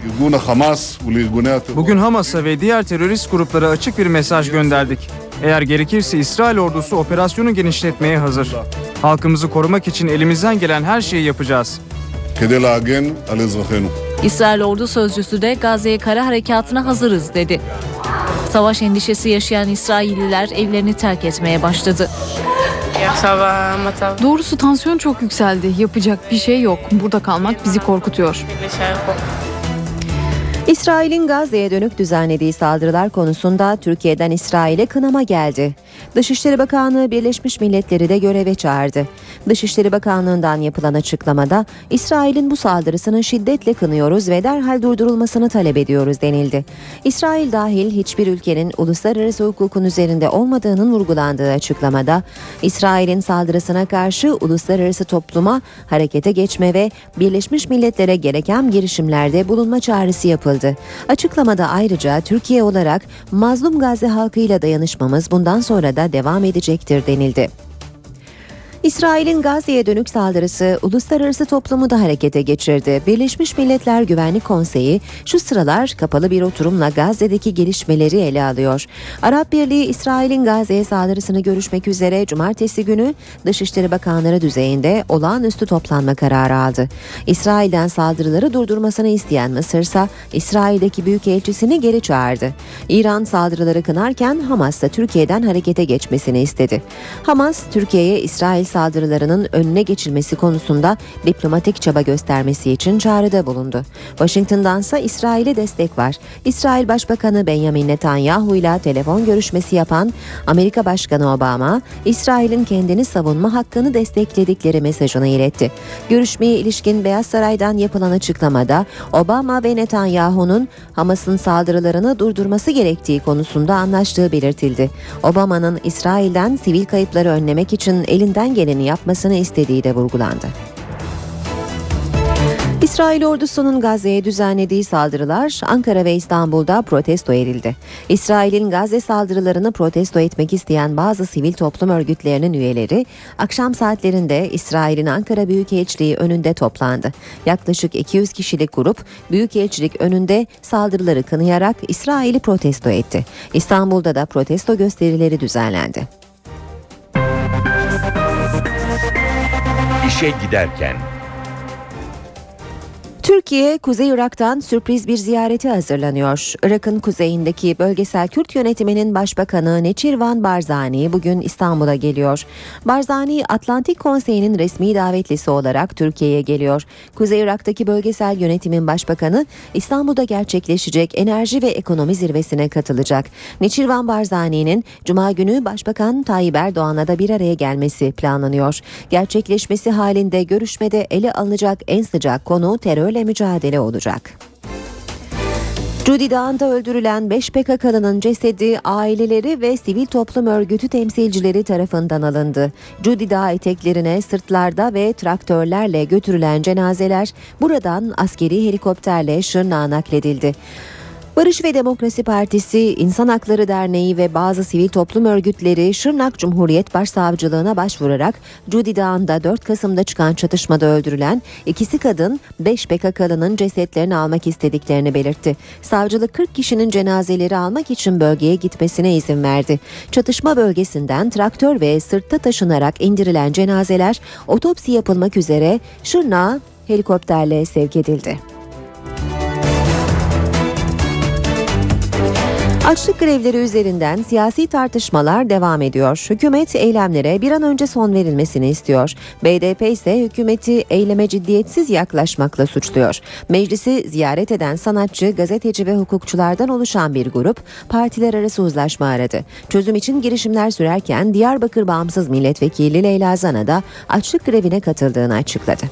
Bugün Hamas'a ve diğer terörist gruplara açık bir mesaj gönderdik. Eğer gerekirse İsrail ordusu operasyonu genişletmeye hazır. Halkımızı korumak için elimizden gelen her şeyi yapacağız. İsrail ordu sözcüsü de Gazze'ye kara harekatına hazırız dedi. Savaş endişesi yaşayan İsrailliler evlerini terk etmeye başladı. Doğrusu tansiyon çok yükseldi. Yapacak bir şey yok. Burada kalmak bizi korkutuyor. İsrail'in Gazze'ye dönük düzenlediği saldırılar konusunda Türkiye'den İsrail'e kınama geldi. Dışişleri Bakanlığı Birleşmiş Milletleri de göreve çağırdı. Dışişleri Bakanlığı'ndan yapılan açıklamada İsrail'in bu saldırısını şiddetle kınıyoruz ve derhal durdurulmasını talep ediyoruz denildi. İsrail dahil hiçbir ülkenin uluslararası hukukun üzerinde olmadığının vurgulandığı açıklamada İsrail'in saldırısına karşı uluslararası topluma harekete geçme ve Birleşmiş Milletler'e gereken girişimlerde bulunma çağrısı yapıldı. Açıklamada ayrıca Türkiye olarak mazlum Gazze halkıyla dayanışmamız bundan sonra da devam edecektir denildi. İsrail'in Gazze'ye dönük saldırısı uluslararası toplumu da harekete geçirdi. Birleşmiş Milletler Güvenlik Konseyi şu sıralar kapalı bir oturumla Gazze'deki gelişmeleri ele alıyor. Arap Birliği İsrail'in Gazze'ye saldırısını görüşmek üzere cumartesi günü Dışişleri Bakanları düzeyinde olağanüstü toplanma kararı aldı. İsrail'den saldırıları durdurmasını isteyen Mısır ise İsrail'deki büyükelçisini geri çağırdı. İran saldırıları kınarken Hamas da Türkiye'den harekete geçmesini istedi. Hamas, Türkiye'ye İsrail saldırılarının önüne geçilmesi konusunda diplomatik çaba göstermesi için çağrıda bulundu. Washington'dansa İsrail'e destek var. İsrail Başbakanı Benjamin Netanyahu ile telefon görüşmesi yapan Amerika Başkanı Obama, İsrail'in kendini savunma hakkını destekledikleri mesajını iletti. Görüşmeye ilişkin Beyaz Saray'dan yapılan açıklamada Obama ve Netanyahu'nun Hamas'ın saldırılarını durdurması gerektiği konusunda anlaştığı belirtildi. Obama'nın İsrail'den sivil kayıpları önlemek için elinden geleni yapmasını istediği de vurgulandı. İsrail ordusunun Gazze'ye düzenlediği saldırılar Ankara ve İstanbul'da protesto edildi. İsrail'in Gazze saldırılarını protesto etmek isteyen bazı sivil toplum örgütlerinin üyeleri akşam saatlerinde İsrail'in Ankara Büyükelçiliği önünde toplandı. Yaklaşık 200 kişilik grup Büyükelçilik önünde saldırıları kınayarak İsrail'i protesto etti. İstanbul'da da protesto gösterileri düzenlendi. İşe giderken Türkiye, Kuzey Irak'tan sürpriz bir ziyareti hazırlanıyor. Irak'ın kuzeyindeki bölgesel Kürt yönetiminin başbakanı Neçirvan Barzani bugün İstanbul'a geliyor. Barzani, Atlantik Konseyi'nin resmi davetlisi olarak Türkiye'ye geliyor. Kuzey Irak'taki bölgesel yönetimin başbakanı İstanbul'da gerçekleşecek enerji ve ekonomi zirvesine katılacak. Neçirvan Barzani'nin Cuma günü Başbakan Tayyip Erdoğan'la da bir araya gelmesi planlanıyor. Gerçekleşmesi halinde görüşmede ele alınacak en sıcak konu terörle mücadele olacak. Cudi Dağı'nda öldürülen 5 PKK'lının cesedi aileleri ve sivil toplum örgütü temsilcileri tarafından alındı. Cudi Dağı eteklerine sırtlarda ve traktörlerle götürülen cenazeler buradan askeri helikopterle Şırnak'a nakledildi. Barış ve Demokrasi Partisi, İnsan Hakları Derneği ve bazı sivil toplum örgütleri Şırnak Cumhuriyet Başsavcılığına başvurarak Cudi Dağı'nda 4 Kasım'da çıkan çatışmada öldürülen ikisi kadın 5 PKK'lının cesetlerini almak istediklerini belirtti. Savcılık 40 kişinin cenazeleri almak için bölgeye gitmesine izin verdi. Çatışma bölgesinden traktör ve sırtta taşınarak indirilen cenazeler otopsi yapılmak üzere Şırnak'a helikopterle sevk edildi. Açlık grevleri üzerinden siyasi tartışmalar devam ediyor. Hükümet eylemlere bir an önce son verilmesini istiyor. BDP ise hükümeti eyleme ciddiyetsiz yaklaşmakla suçluyor. Meclisi ziyaret eden sanatçı, gazeteci ve hukukçulardan oluşan bir grup partiler arası uzlaşma aradı. Çözüm için girişimler sürerken Diyarbakır Bağımsız Milletvekili Leyla Zana da açlık grevine katıldığını açıkladı.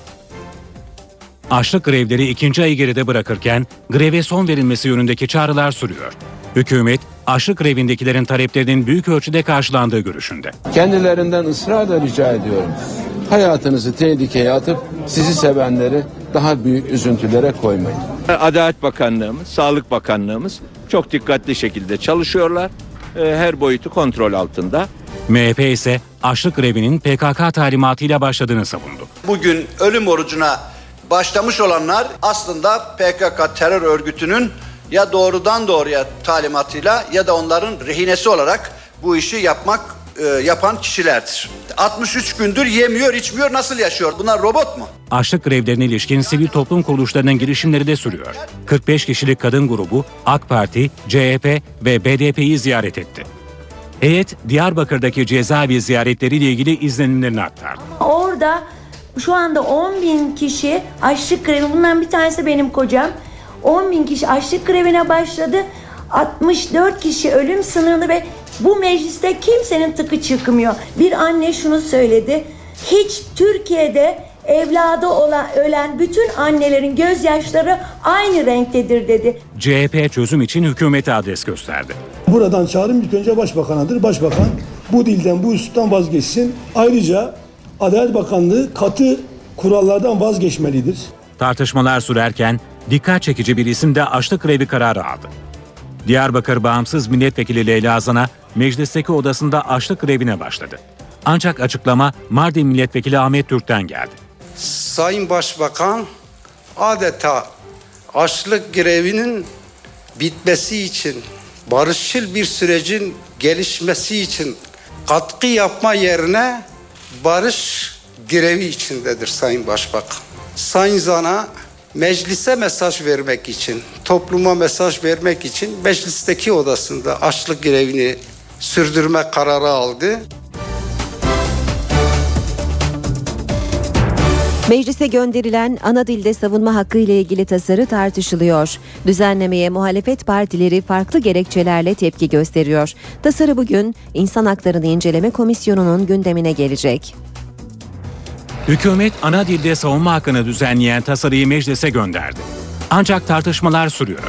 Açlık grevleri ikinci ayı geride bırakırken greve son verilmesi yönündeki çağrılar sürüyor. Hükümet, açlık grevindekilerin taleplerinin büyük ölçüde karşılandığı görüşünde. Kendilerinden ısrarla rica ediyorum. Hayatınızı tehlikeye atıp sizi sevenleri daha büyük üzüntülere koymayın. Adalet Bakanlığımız, Sağlık Bakanlığımız çok dikkatli şekilde çalışıyorlar. Ee, Her boyutu kontrol altında. MHP ise açlık grevinin PKK talimatıyla başladığını savundu. Bugün ölüm orucuna başlamış olanlar aslında PKK terör örgütünün ya doğrudan doğruya talimatıyla ya da onların rehinesi olarak bu işi yapmak e, yapan kişilerdir. 63 gündür yemiyor, içmiyor, nasıl yaşıyor? Bunlar robot mu? Açlık grevlerine ilişkin sivil toplum kuruluşlarının girişimleri de sürüyor. 45 kişilik kadın grubu AK Parti, CHP ve BDP'yi ziyaret etti. Heyet Diyarbakır'daki cezaevi ziyaretleriyle ilgili izlenimlerini aktardı. Orada şu anda 10 bin kişi açlık grevi. Bundan bir tanesi benim kocam. 10 bin kişi açlık grevine başladı. 64 kişi ölüm sınırını ve bu mecliste kimsenin tıkı çıkmıyor. Bir anne şunu söyledi. Hiç Türkiye'de evladı olan ölen bütün annelerin gözyaşları aynı renktedir dedi. CHP çözüm için hükümete adres gösterdi. Buradan çağrım ilk önce başbakanadır. Başbakan bu dilden, bu üsluptan vazgeçsin. Ayrıca Adalet Bakanlığı katı kurallardan vazgeçmelidir. Tartışmalar sürerken dikkat çekici bir isim de açlık grevi kararı aldı. Diyarbakır Bağımsız Milletvekili Leyla Azan'a meclisteki odasında açlık grevine başladı. Ancak açıklama Mardin Milletvekili Ahmet Türk'ten geldi. Sayın Başbakan adeta açlık grevinin bitmesi için, barışçıl bir sürecin gelişmesi için katkı yapma yerine barış grevi içindedir Sayın Başbakan. Sayın Zan'a meclise mesaj vermek için, topluma mesaj vermek için meclisteki odasında açlık grevini sürdürme kararı aldı. Meclise gönderilen ana dilde savunma hakkı ile ilgili tasarı tartışılıyor. Düzenlemeye muhalefet partileri farklı gerekçelerle tepki gösteriyor. Tasarı bugün İnsan Haklarını İnceleme Komisyonu'nun gündemine gelecek. Hükümet ana dilde savunma hakkını düzenleyen tasarıyı meclise gönderdi. Ancak tartışmalar sürüyor.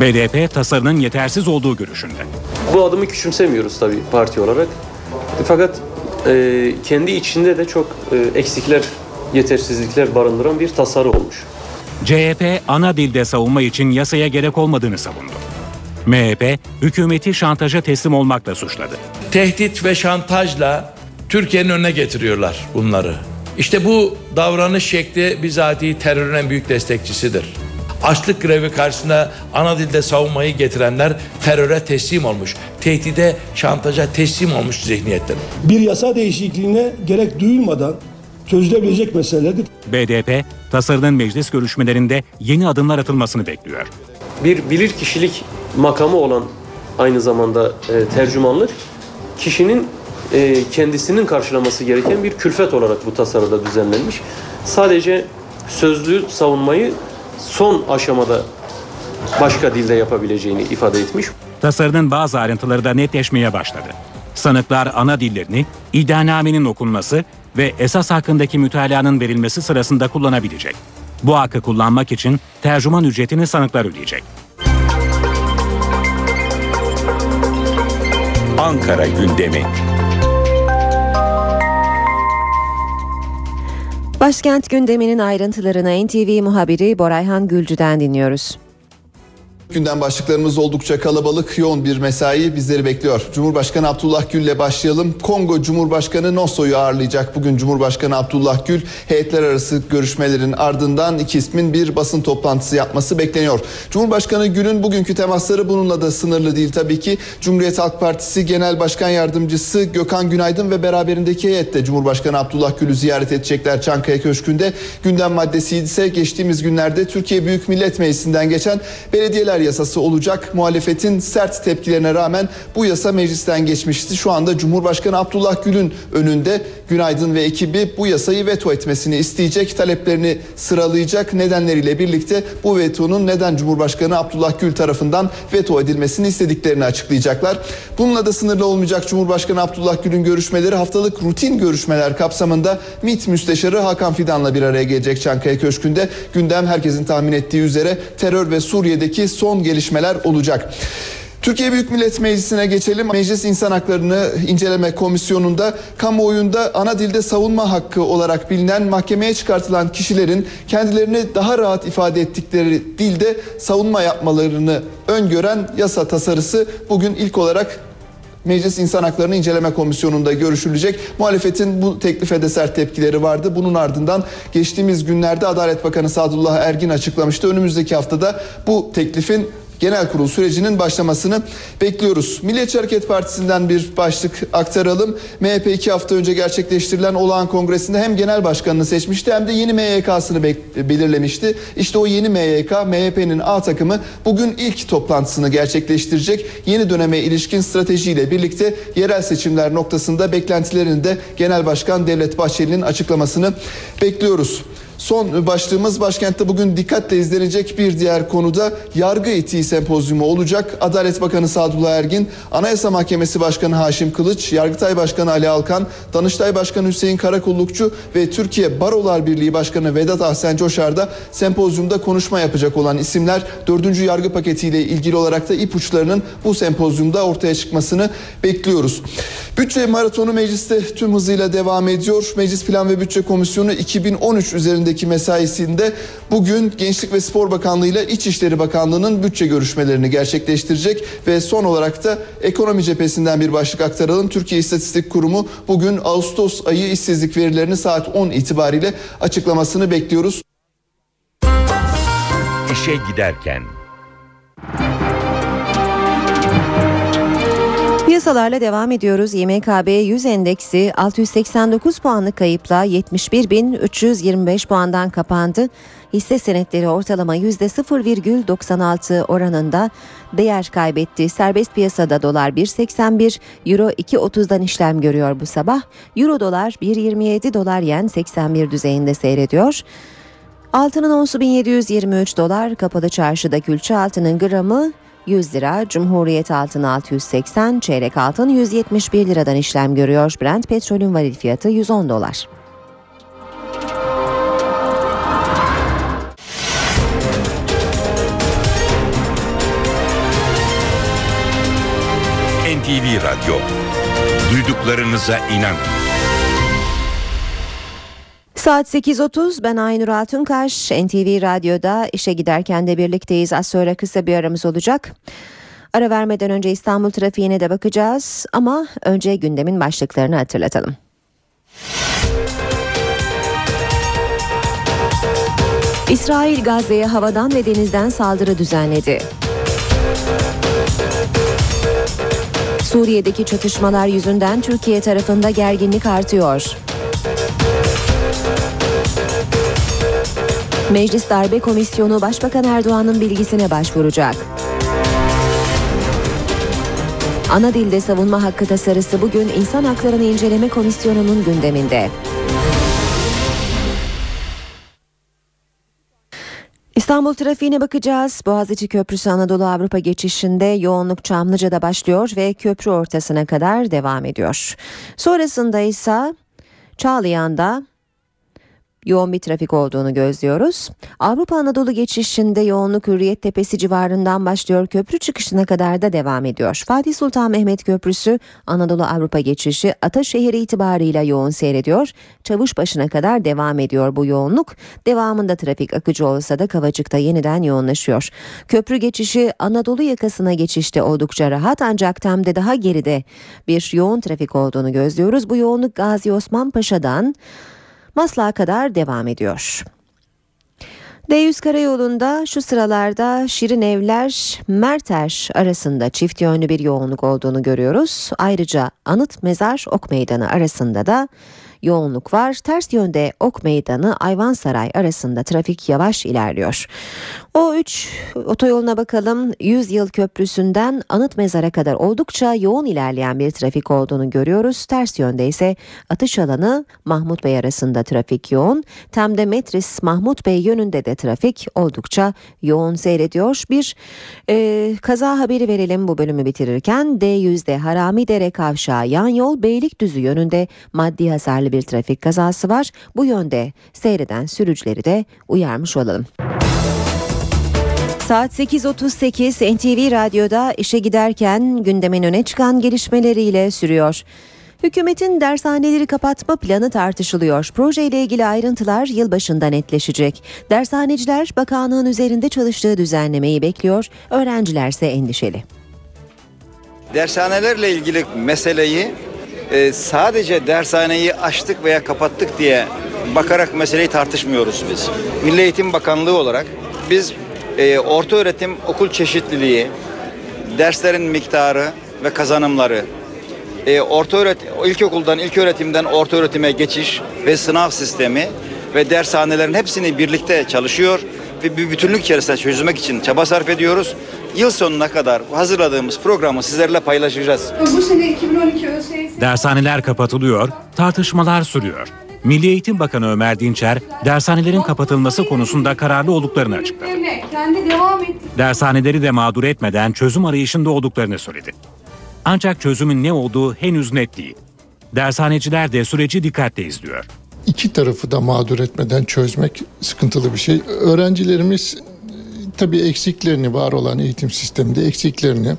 BDP tasarının yetersiz olduğu görüşünde. Bu adımı küçümsemiyoruz tabii parti olarak. Fakat e, kendi içinde de çok e, eksikler, yetersizlikler barındıran bir tasarı olmuş. CHP ana dilde savunma için yasaya gerek olmadığını savundu. MHP hükümeti şantaja teslim olmakla suçladı. Tehdit ve şantajla Türkiye'nin önüne getiriyorlar bunları. İşte bu davranış şekli bizatihi terörün en büyük destekçisidir. Açlık grevi karşısında ana dilde savunmayı getirenler teröre teslim olmuş. Tehdide, şantaja teslim olmuş zihniyetten. Bir yasa değişikliğine gerek duyulmadan çözülebilecek meseledir. BDP tasarının meclis görüşmelerinde yeni adımlar atılmasını bekliyor. Bir bilir kişilik makamı olan aynı zamanda e, tercümanlık kişinin e, kendisinin karşılaması gereken bir külfet olarak bu tasarıda düzenlenmiş. Sadece sözlü savunmayı son aşamada başka dilde yapabileceğini ifade etmiş. Tasarının bazı ayrıntıları da netleşmeye başladı. Sanıklar ana dillerini iddianamenin okunması ve esas hakkındaki mütalaanın verilmesi sırasında kullanabilecek. Bu hakkı kullanmak için tercüman ücretini sanıklar ödeyecek. Ankara gündemi. Başkent gündeminin ayrıntılarını NTV muhabiri Borayhan Gülcü'den dinliyoruz. Gündem başlıklarımız oldukça kalabalık, yoğun bir mesai bizleri bekliyor. Cumhurbaşkanı Abdullah Gül ile başlayalım. Kongo Cumhurbaşkanı Nosso'yu ağırlayacak. Bugün Cumhurbaşkanı Abdullah Gül heyetler arası görüşmelerin ardından iki ismin bir basın toplantısı yapması bekleniyor. Cumhurbaşkanı Gül'ün bugünkü temasları bununla da sınırlı değil tabii ki. Cumhuriyet Halk Partisi Genel Başkan Yardımcısı Gökhan Günaydın ve beraberindeki heyette Cumhurbaşkanı Abdullah Gül'ü ziyaret edecekler Çankaya Köşkü'nde. Gündem maddesi ise geçtiğimiz günlerde Türkiye Büyük Millet Meclisi'nden geçen belediyeler yasası olacak. Muhalefetin sert tepkilerine rağmen bu yasa meclisten geçmişti. Şu anda Cumhurbaşkanı Abdullah Gül'ün önünde Günaydın ve ekibi bu yasayı veto etmesini isteyecek. Taleplerini sıralayacak nedenleriyle birlikte bu vetonun neden Cumhurbaşkanı Abdullah Gül tarafından veto edilmesini istediklerini açıklayacaklar. Bununla da sınırlı olmayacak Cumhurbaşkanı Abdullah Gül'ün görüşmeleri haftalık rutin görüşmeler kapsamında MİT Müsteşarı Hakan Fidan'la bir araya gelecek Çankaya Köşkü'nde. Gündem herkesin tahmin ettiği üzere terör ve Suriye'deki son gelişmeler olacak. Türkiye Büyük Millet Meclisi'ne geçelim. Meclis İnsan Haklarını İnceleme Komisyonu'nda kamuoyunda ana dilde savunma hakkı olarak bilinen mahkemeye çıkartılan kişilerin kendilerini daha rahat ifade ettikleri dilde savunma yapmalarını öngören yasa tasarısı bugün ilk olarak Meclis İnsan Haklarını İnceleme Komisyonu'nda görüşülecek. Muhalefetin bu teklife de sert tepkileri vardı. Bunun ardından geçtiğimiz günlerde Adalet Bakanı Sadullah Ergin açıklamıştı. Önümüzdeki haftada bu teklifin genel kurul sürecinin başlamasını bekliyoruz. Milliyetçi Hareket Partisi'nden bir başlık aktaralım. MHP iki hafta önce gerçekleştirilen olağan kongresinde hem genel başkanını seçmişti hem de yeni MYK'sını belirlemişti. İşte o yeni MYK, MHP'nin A takımı bugün ilk toplantısını gerçekleştirecek. Yeni döneme ilişkin stratejiyle birlikte yerel seçimler noktasında beklentilerini de Genel Başkan Devlet Bahçeli'nin açıklamasını bekliyoruz. Son başlığımız başkentte bugün dikkatle izlenecek bir diğer konuda yargı etiği sempozyumu olacak. Adalet Bakanı Sadullah Ergin, Anayasa Mahkemesi Başkanı Haşim Kılıç, Yargıtay Başkanı Ali Alkan, Danıştay Başkanı Hüseyin Karakullukçu ve Türkiye Barolar Birliği Başkanı Vedat Ahsen Coşar da sempozyumda konuşma yapacak olan isimler. Dördüncü yargı paketiyle ilgili olarak da ipuçlarının bu sempozyumda ortaya çıkmasını bekliyoruz. Bütçe maratonu mecliste tüm hızıyla devam ediyor. Meclis Plan ve Bütçe Komisyonu 2013 üzerindeki mesaisinde bugün Gençlik ve Spor Bakanlığı ile İçişleri Bakanlığı'nın bütçe görüşmelerini gerçekleştirecek ve son olarak da ekonomi cephesinden bir başlık aktaralım. Türkiye İstatistik Kurumu bugün Ağustos ayı işsizlik verilerini saat 10 itibariyle açıklamasını bekliyoruz. İşe giderken Piyasalarla devam ediyoruz. YMKB 100 endeksi 689 puanlık kayıpla 71.325 puandan kapandı. Hisse senetleri ortalama %0,96 oranında değer kaybetti. Serbest piyasada dolar 1.81, euro 2.30'dan işlem görüyor bu sabah. Euro dolar 1.27, dolar yen 81 düzeyinde seyrediyor. Altının onsu 1723 dolar, kapalı çarşıda külçe altının gramı 100 lira, Cumhuriyet altın 680, çeyrek altın 171 liradan işlem görüyor. Brent petrolün varil fiyatı 110 dolar. NTV Radyo. Duyduklarınıza inanın. Saat 8.30 ben Aynur Altunkaş. NTV Radyo'da işe giderken de birlikteyiz. Az sonra kısa bir aramız olacak. Ara vermeden önce İstanbul trafiğine de bakacağız ama önce gündemin başlıklarını hatırlatalım. İsrail Gazze'ye havadan ve denizden saldırı düzenledi. Suriye'deki çatışmalar yüzünden Türkiye tarafında gerginlik artıyor. Meclis Darbe Komisyonu Başbakan Erdoğan'ın bilgisine başvuracak. Ana dilde savunma hakkı tasarısı bugün İnsan Haklarını İnceleme Komisyonu'nun gündeminde. İstanbul trafiğine bakacağız. Boğaziçi Köprüsü Anadolu Avrupa geçişinde yoğunluk Çamlıca'da başlıyor ve köprü ortasına kadar devam ediyor. Sonrasında ise Çağlayan'da yoğun bir trafik olduğunu gözlüyoruz. Avrupa Anadolu geçişinde yoğunluk Hürriyet Tepesi civarından başlıyor. Köprü çıkışına kadar da devam ediyor. Fatih Sultan Mehmet Köprüsü Anadolu Avrupa geçişi Ataşehir itibarıyla yoğun seyrediyor. Çavuşbaşı'na kadar devam ediyor bu yoğunluk. Devamında trafik akıcı olsa da Kavacık'ta yeniden yoğunlaşıyor. Köprü geçişi Anadolu yakasına geçişte oldukça rahat ancak Tem'de daha geride bir yoğun trafik olduğunu gözlüyoruz. Bu yoğunluk Gazi Osman Paşa'dan Maslak'a kadar devam ediyor. D100 karayolunda şu sıralarda Şirin Evler Merter arasında çift yönlü bir yoğunluk olduğunu görüyoruz. Ayrıca Anıt Mezar Ok Meydanı arasında da yoğunluk var. Ters yönde Ok Meydanı Ayvansaray arasında trafik yavaş ilerliyor. O 3 otoyoluna bakalım. 100 yıl köprüsünden Anıt Mezar'a kadar oldukça yoğun ilerleyen bir trafik olduğunu görüyoruz. Ters yönde ise atış alanı Mahmut Bey arasında trafik yoğun. Temde Metris Mahmut Bey yönünde de trafik oldukça yoğun seyrediyor. Bir e, kaza haberi verelim bu bölümü bitirirken. D100'de Haramidere Kavşağı yan yol Beylikdüzü yönünde maddi hasarlı bir trafik kazası var. Bu yönde seyreden sürücüleri de uyarmış olalım. Saat 8.38 NTV Radyo'da işe giderken gündemin öne çıkan gelişmeleriyle sürüyor. Hükümetin dershaneleri kapatma planı tartışılıyor. Proje ile ilgili ayrıntılar yılbaşında netleşecek. Dershaneciler bakanlığın üzerinde çalıştığı düzenlemeyi bekliyor, öğrencilerse endişeli. Dershanelerle ilgili meseleyi e, sadece dershaneyi açtık veya kapattık diye bakarak meseleyi tartışmıyoruz biz. Milli Eğitim Bakanlığı olarak biz e, orta öğretim okul çeşitliliği, derslerin miktarı ve kazanımları, e, orta öğretim, ilkokuldan, ilk öğretimden orta öğretime geçiş ve sınav sistemi ve dershanelerin hepsini birlikte çalışıyor ve bir bütünlük içerisinde çözmek için çaba sarf ediyoruz. Yıl sonuna kadar hazırladığımız programı sizlerle paylaşacağız. Bu sene 2012 ÖSS Dershaneler kapatılıyor, tartışmalar sürüyor. Milli Eğitim Bakanı Ömer Dinçer, dershanelerin kapatılması konusunda kararlı olduklarını açıkladı. kendi devam etti. Dershaneleri de mağdur etmeden çözüm arayışında olduklarını söyledi. Ancak çözümün ne olduğu henüz net değil. Dershaneciler de süreci dikkatle izliyor. İki tarafı da mağdur etmeden çözmek sıkıntılı bir şey. Öğrencilerimiz tabii eksiklerini var olan eğitim sisteminde eksiklerini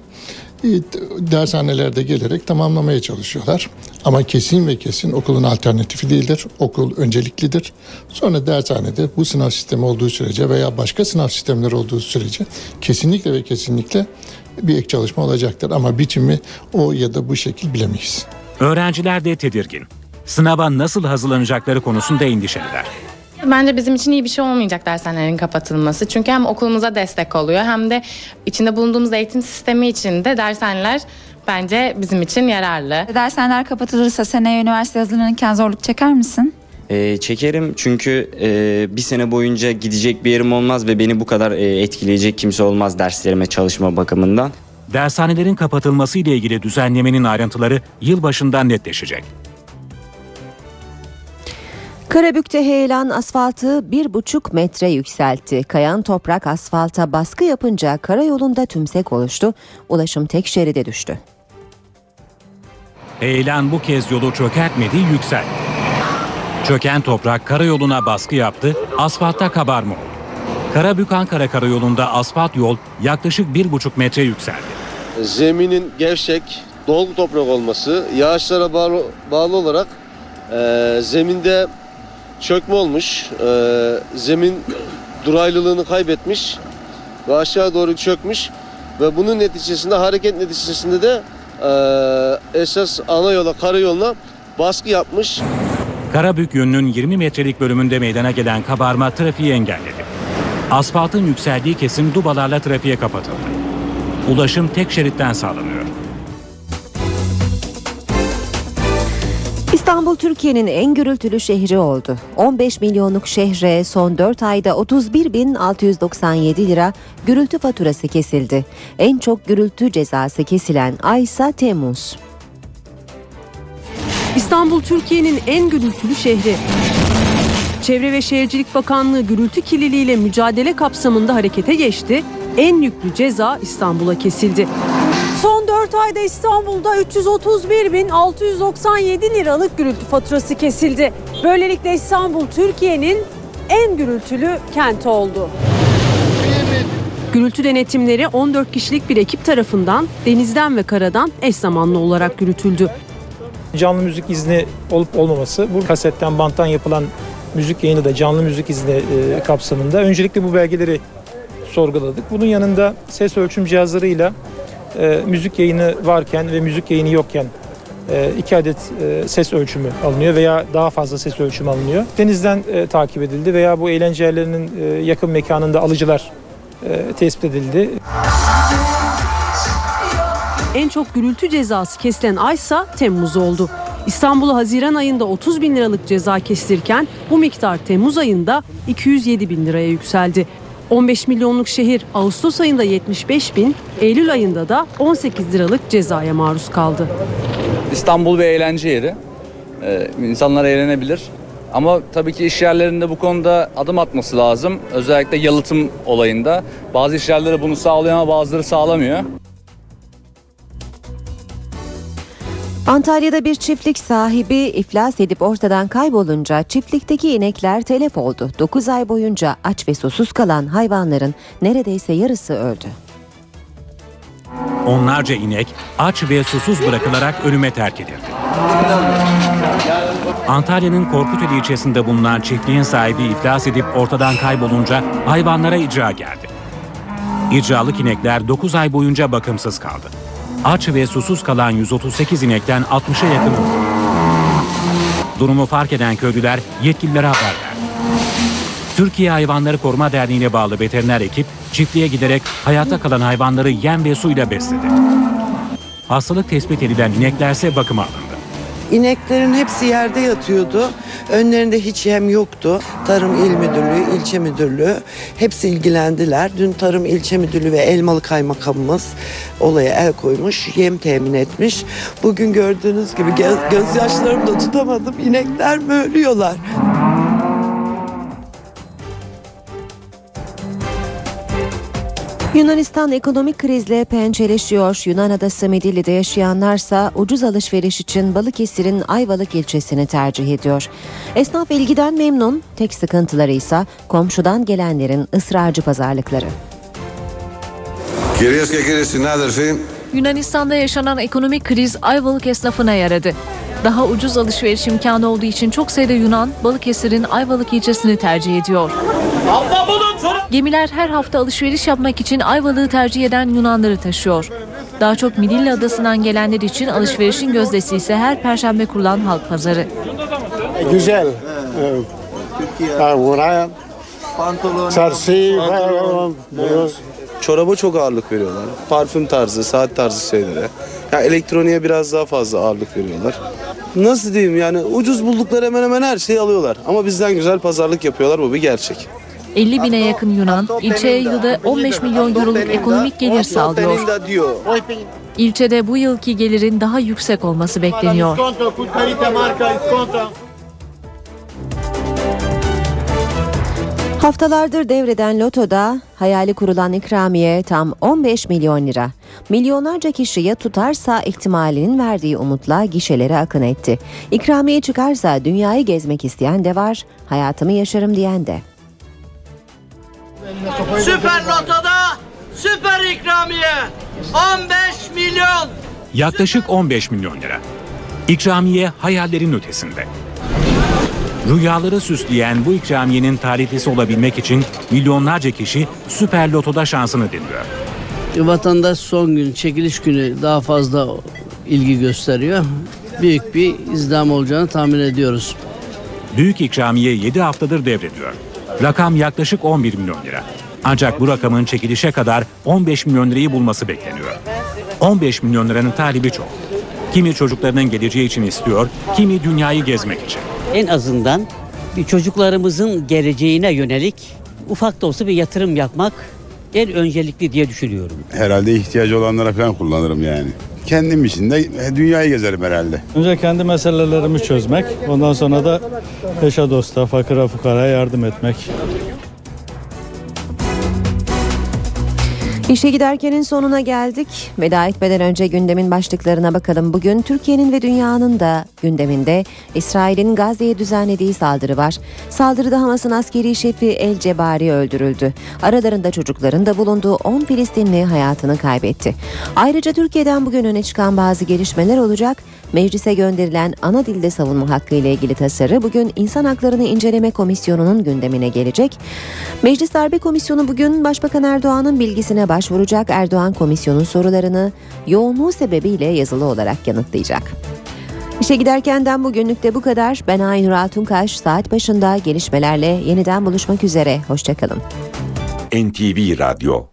dershanelerde gelerek tamamlamaya çalışıyorlar. Ama kesin ve kesin okulun alternatifi değildir. Okul önceliklidir. Sonra dershanede bu sınav sistemi olduğu sürece veya başka sınav sistemleri olduğu sürece kesinlikle ve kesinlikle bir ek çalışma olacaktır. Ama biçimi o ya da bu şekil bilemeyiz. Öğrenciler de tedirgin. Sınava nasıl hazırlanacakları konusunda endişeliler. Bence bizim için iyi bir şey olmayacak dershanelerin kapatılması. Çünkü hem okulumuza destek oluyor hem de içinde bulunduğumuz eğitim sistemi için de dershaneler bence bizim için yararlı. Dershaneler kapatılırsa seneye üniversite hazırlanırken zorluk çeker misin? Ee, çekerim çünkü e, bir sene boyunca gidecek bir yerim olmaz ve beni bu kadar e, etkileyecek kimse olmaz derslerime çalışma bakımından. Dershanelerin kapatılması ile ilgili düzenlemenin ayrıntıları yılbaşından netleşecek. Karabük'te heyelan asfaltı bir buçuk metre yükseltti. Kayan toprak asfalta baskı yapınca karayolunda tümsek oluştu. Ulaşım tek şeride düştü. Heyelan bu kez yolu çökertmedi, yükseltti. Çöken toprak karayoluna baskı yaptı, asfaltta kabarma oldu. Karabük Ankara karayolunda asfalt yol yaklaşık bir buçuk metre yükseldi. Zeminin gevşek, dolgu toprak olması, yağışlara bağlı, bağlı olarak e, zeminde çökme olmuş, e, zemin duraylılığını kaybetmiş ve aşağı doğru çökmüş ve bunun neticesinde hareket neticesinde de e, esas ana yola, karayoluna baskı yapmış. Karabük yönünün 20 metrelik bölümünde meydana gelen kabarma trafiği engelledi. Asfaltın yükseldiği kesim dubalarla trafiğe kapatıldı. Ulaşım tek şeritten sağlanıyor. İstanbul Türkiye'nin en gürültülü şehri oldu. 15 milyonluk şehre son 4 ayda 31.697 lira gürültü faturası kesildi. En çok gürültü cezası kesilen ay ise Temmuz. İstanbul Türkiye'nin en gürültülü şehri. Çevre ve Şehircilik Bakanlığı gürültü kirliliğiyle mücadele kapsamında harekete geçti. En yüklü ceza İstanbul'a kesildi. Son 4 ayda İstanbul'da 331.697 liralık gürültü faturası kesildi. Böylelikle İstanbul Türkiye'nin en gürültülü kenti oldu. Gürültü denetimleri 14 kişilik bir ekip tarafından denizden ve karadan eş zamanlı olarak yürütüldü. Canlı müzik izni olup olmaması, bu kasetten banttan yapılan müzik yayını da canlı müzik izni e, kapsamında öncelikle bu belgeleri sorguladık. Bunun yanında ses ölçüm cihazlarıyla e, müzik yayını varken ve müzik yayını yokken e, iki adet e, ses ölçümü alınıyor veya daha fazla ses ölçümü alınıyor. Denizden e, takip edildi veya bu eğlence yerlerinin e, yakın mekanında alıcılar e, tespit edildi. En çok gürültü cezası kesilen aysa Temmuz oldu. İstanbul'a Haziran ayında 30 bin liralık ceza kesilirken bu miktar Temmuz ayında 207 bin liraya yükseldi. 15 milyonluk şehir Ağustos ayında 75 bin, Eylül ayında da 18 liralık cezaya maruz kaldı. İstanbul bir eğlence yeri. Ee, insanlar eğlenebilir. Ama tabii ki iş yerlerinde bu konuda adım atması lazım. Özellikle yalıtım olayında. Bazı iş yerleri bunu sağlıyor ama bazıları sağlamıyor. Antalya'da bir çiftlik sahibi iflas edip ortadan kaybolunca çiftlikteki inekler telef oldu. 9 ay boyunca aç ve susuz kalan hayvanların neredeyse yarısı öldü. Onlarca inek aç ve susuz bırakılarak ölüme terk edildi. Antalya'nın Korkuteli ilçesinde bulunan çiftliğin sahibi iflas edip ortadan kaybolunca hayvanlara icra geldi. İcralık inekler 9 ay boyunca bakımsız kaldı. Aç ve susuz kalan 138 inekten 60'a yakın. Durumu fark eden köylüler yetkililere haber verdi. Türkiye Hayvanları Koruma Derneği'ne bağlı veteriner ekip çiftliğe giderek hayatta kalan hayvanları yem ve suyla besledi. Hastalık tespit edilen ineklerse bakıma alındı. İneklerin hepsi yerde yatıyordu. Önlerinde hiç yem yoktu. Tarım İl Müdürlüğü, ilçe müdürlüğü hepsi ilgilendiler. Dün Tarım İlçe Müdürlüğü ve Elmalı Kaymakamımız olaya el koymuş, yem temin etmiş. Bugün gördüğünüz gibi göz, gözyaşlarımı da tutamadım. İnekler mi ölüyorlar? Yunanistan ekonomik krizle pençeleşiyor. Yunan adası Midilli'de yaşayanlarsa ucuz alışveriş için Balıkesir'in Ayvalık ilçesini tercih ediyor. Esnaf ilgiden memnun, tek sıkıntıları ise komşudan gelenlerin ısrarcı pazarlıkları. Κυρίες και κύριοι συνάδελφοι, Yunanistan'da yaşanan ekonomik kriz Ayvalık esnafına yaradı. Daha ucuz alışveriş imkanı olduğu için çok sayıda Yunan Balıkesir'in Ayvalık ilçesini tercih ediyor. Gemiler her hafta alışveriş yapmak için Ayvalık'ı tercih eden Yunanları taşıyor. Daha çok Midilli Adası'ndan gelenler için alışverişin gözdesi ise her perşembe kurulan halk pazarı. Güzel. Çoraba çok ağırlık veriyorlar. Parfüm tarzı, saat tarzı şeylere. Ya elektroniğe biraz daha fazla ağırlık veriyorlar. Nasıl diyeyim yani ucuz buldukları hemen hemen her şeyi alıyorlar. Ama bizden güzel pazarlık yapıyorlar bu bir gerçek. 50 bine yakın Yunan ilçeye yılda 15 milyon euroluk ekonomik gelir sağlıyor. İlçede bu yılki gelirin daha yüksek olması bekleniyor. Haftalardır devreden lotoda hayali kurulan ikramiye tam 15 milyon lira. Milyonlarca kişi ya tutarsa ihtimalinin verdiği umutla gişelere akın etti. İkramiye çıkarsa dünyayı gezmek isteyen de var, hayatımı yaşarım diyen de. Süper Loto'da süper ikramiye 15 milyon. Yaklaşık 15 milyon lira. İkramiye hayallerin ötesinde. Rüyaları süsleyen bu ikramiyenin talihlisi olabilmek için milyonlarca kişi Süper Loto'da şansını deniyor. Vatandaş son gün, çekiliş günü daha fazla ilgi gösteriyor. Büyük bir izdiham olacağını tahmin ediyoruz. Büyük ikramiye 7 haftadır devrediyor. Rakam yaklaşık 11 milyon lira. Ancak bu rakamın çekilişe kadar 15 milyon lirayı bulması bekleniyor. 15 milyon liranın talibi çok. Kimi çocuklarının geleceği için istiyor, kimi dünyayı gezmek için. En azından çocuklarımızın geleceğine yönelik ufak da olsa bir yatırım yapmak en öncelikli diye düşünüyorum. Herhalde ihtiyacı olanlara falan kullanırım yani. Kendim için de e, dünyayı gezerim herhalde. Önce kendi meselelerimi çözmek, ondan sonra da eşe dosta, fakire fukaraya yardım etmek. İşe giderkenin sonuna geldik. Veda etmeden önce gündemin başlıklarına bakalım. Bugün Türkiye'nin ve dünyanın da gündeminde İsrail'in Gazze'ye düzenlediği saldırı var. Saldırıda Hamas'ın askeri şefi El Cebari öldürüldü. Aralarında çocukların da bulunduğu 10 Filistinli hayatını kaybetti. Ayrıca Türkiye'den bugün öne çıkan bazı gelişmeler olacak. Meclise gönderilen ana dilde savunma hakkı ile ilgili tasarı bugün İnsan Haklarını İnceleme Komisyonu'nun gündemine gelecek. Meclis Darbe Komisyonu bugün Başbakan Erdoğan'ın bilgisine başvuracak. Erdoğan komisyonun sorularını yoğunluğu sebebiyle yazılı olarak yanıtlayacak. İşe giderkenden bugünlük de bu kadar. Ben Aynur Altunkaş. Saat başında gelişmelerle yeniden buluşmak üzere. Hoşçakalın. NTV Radyo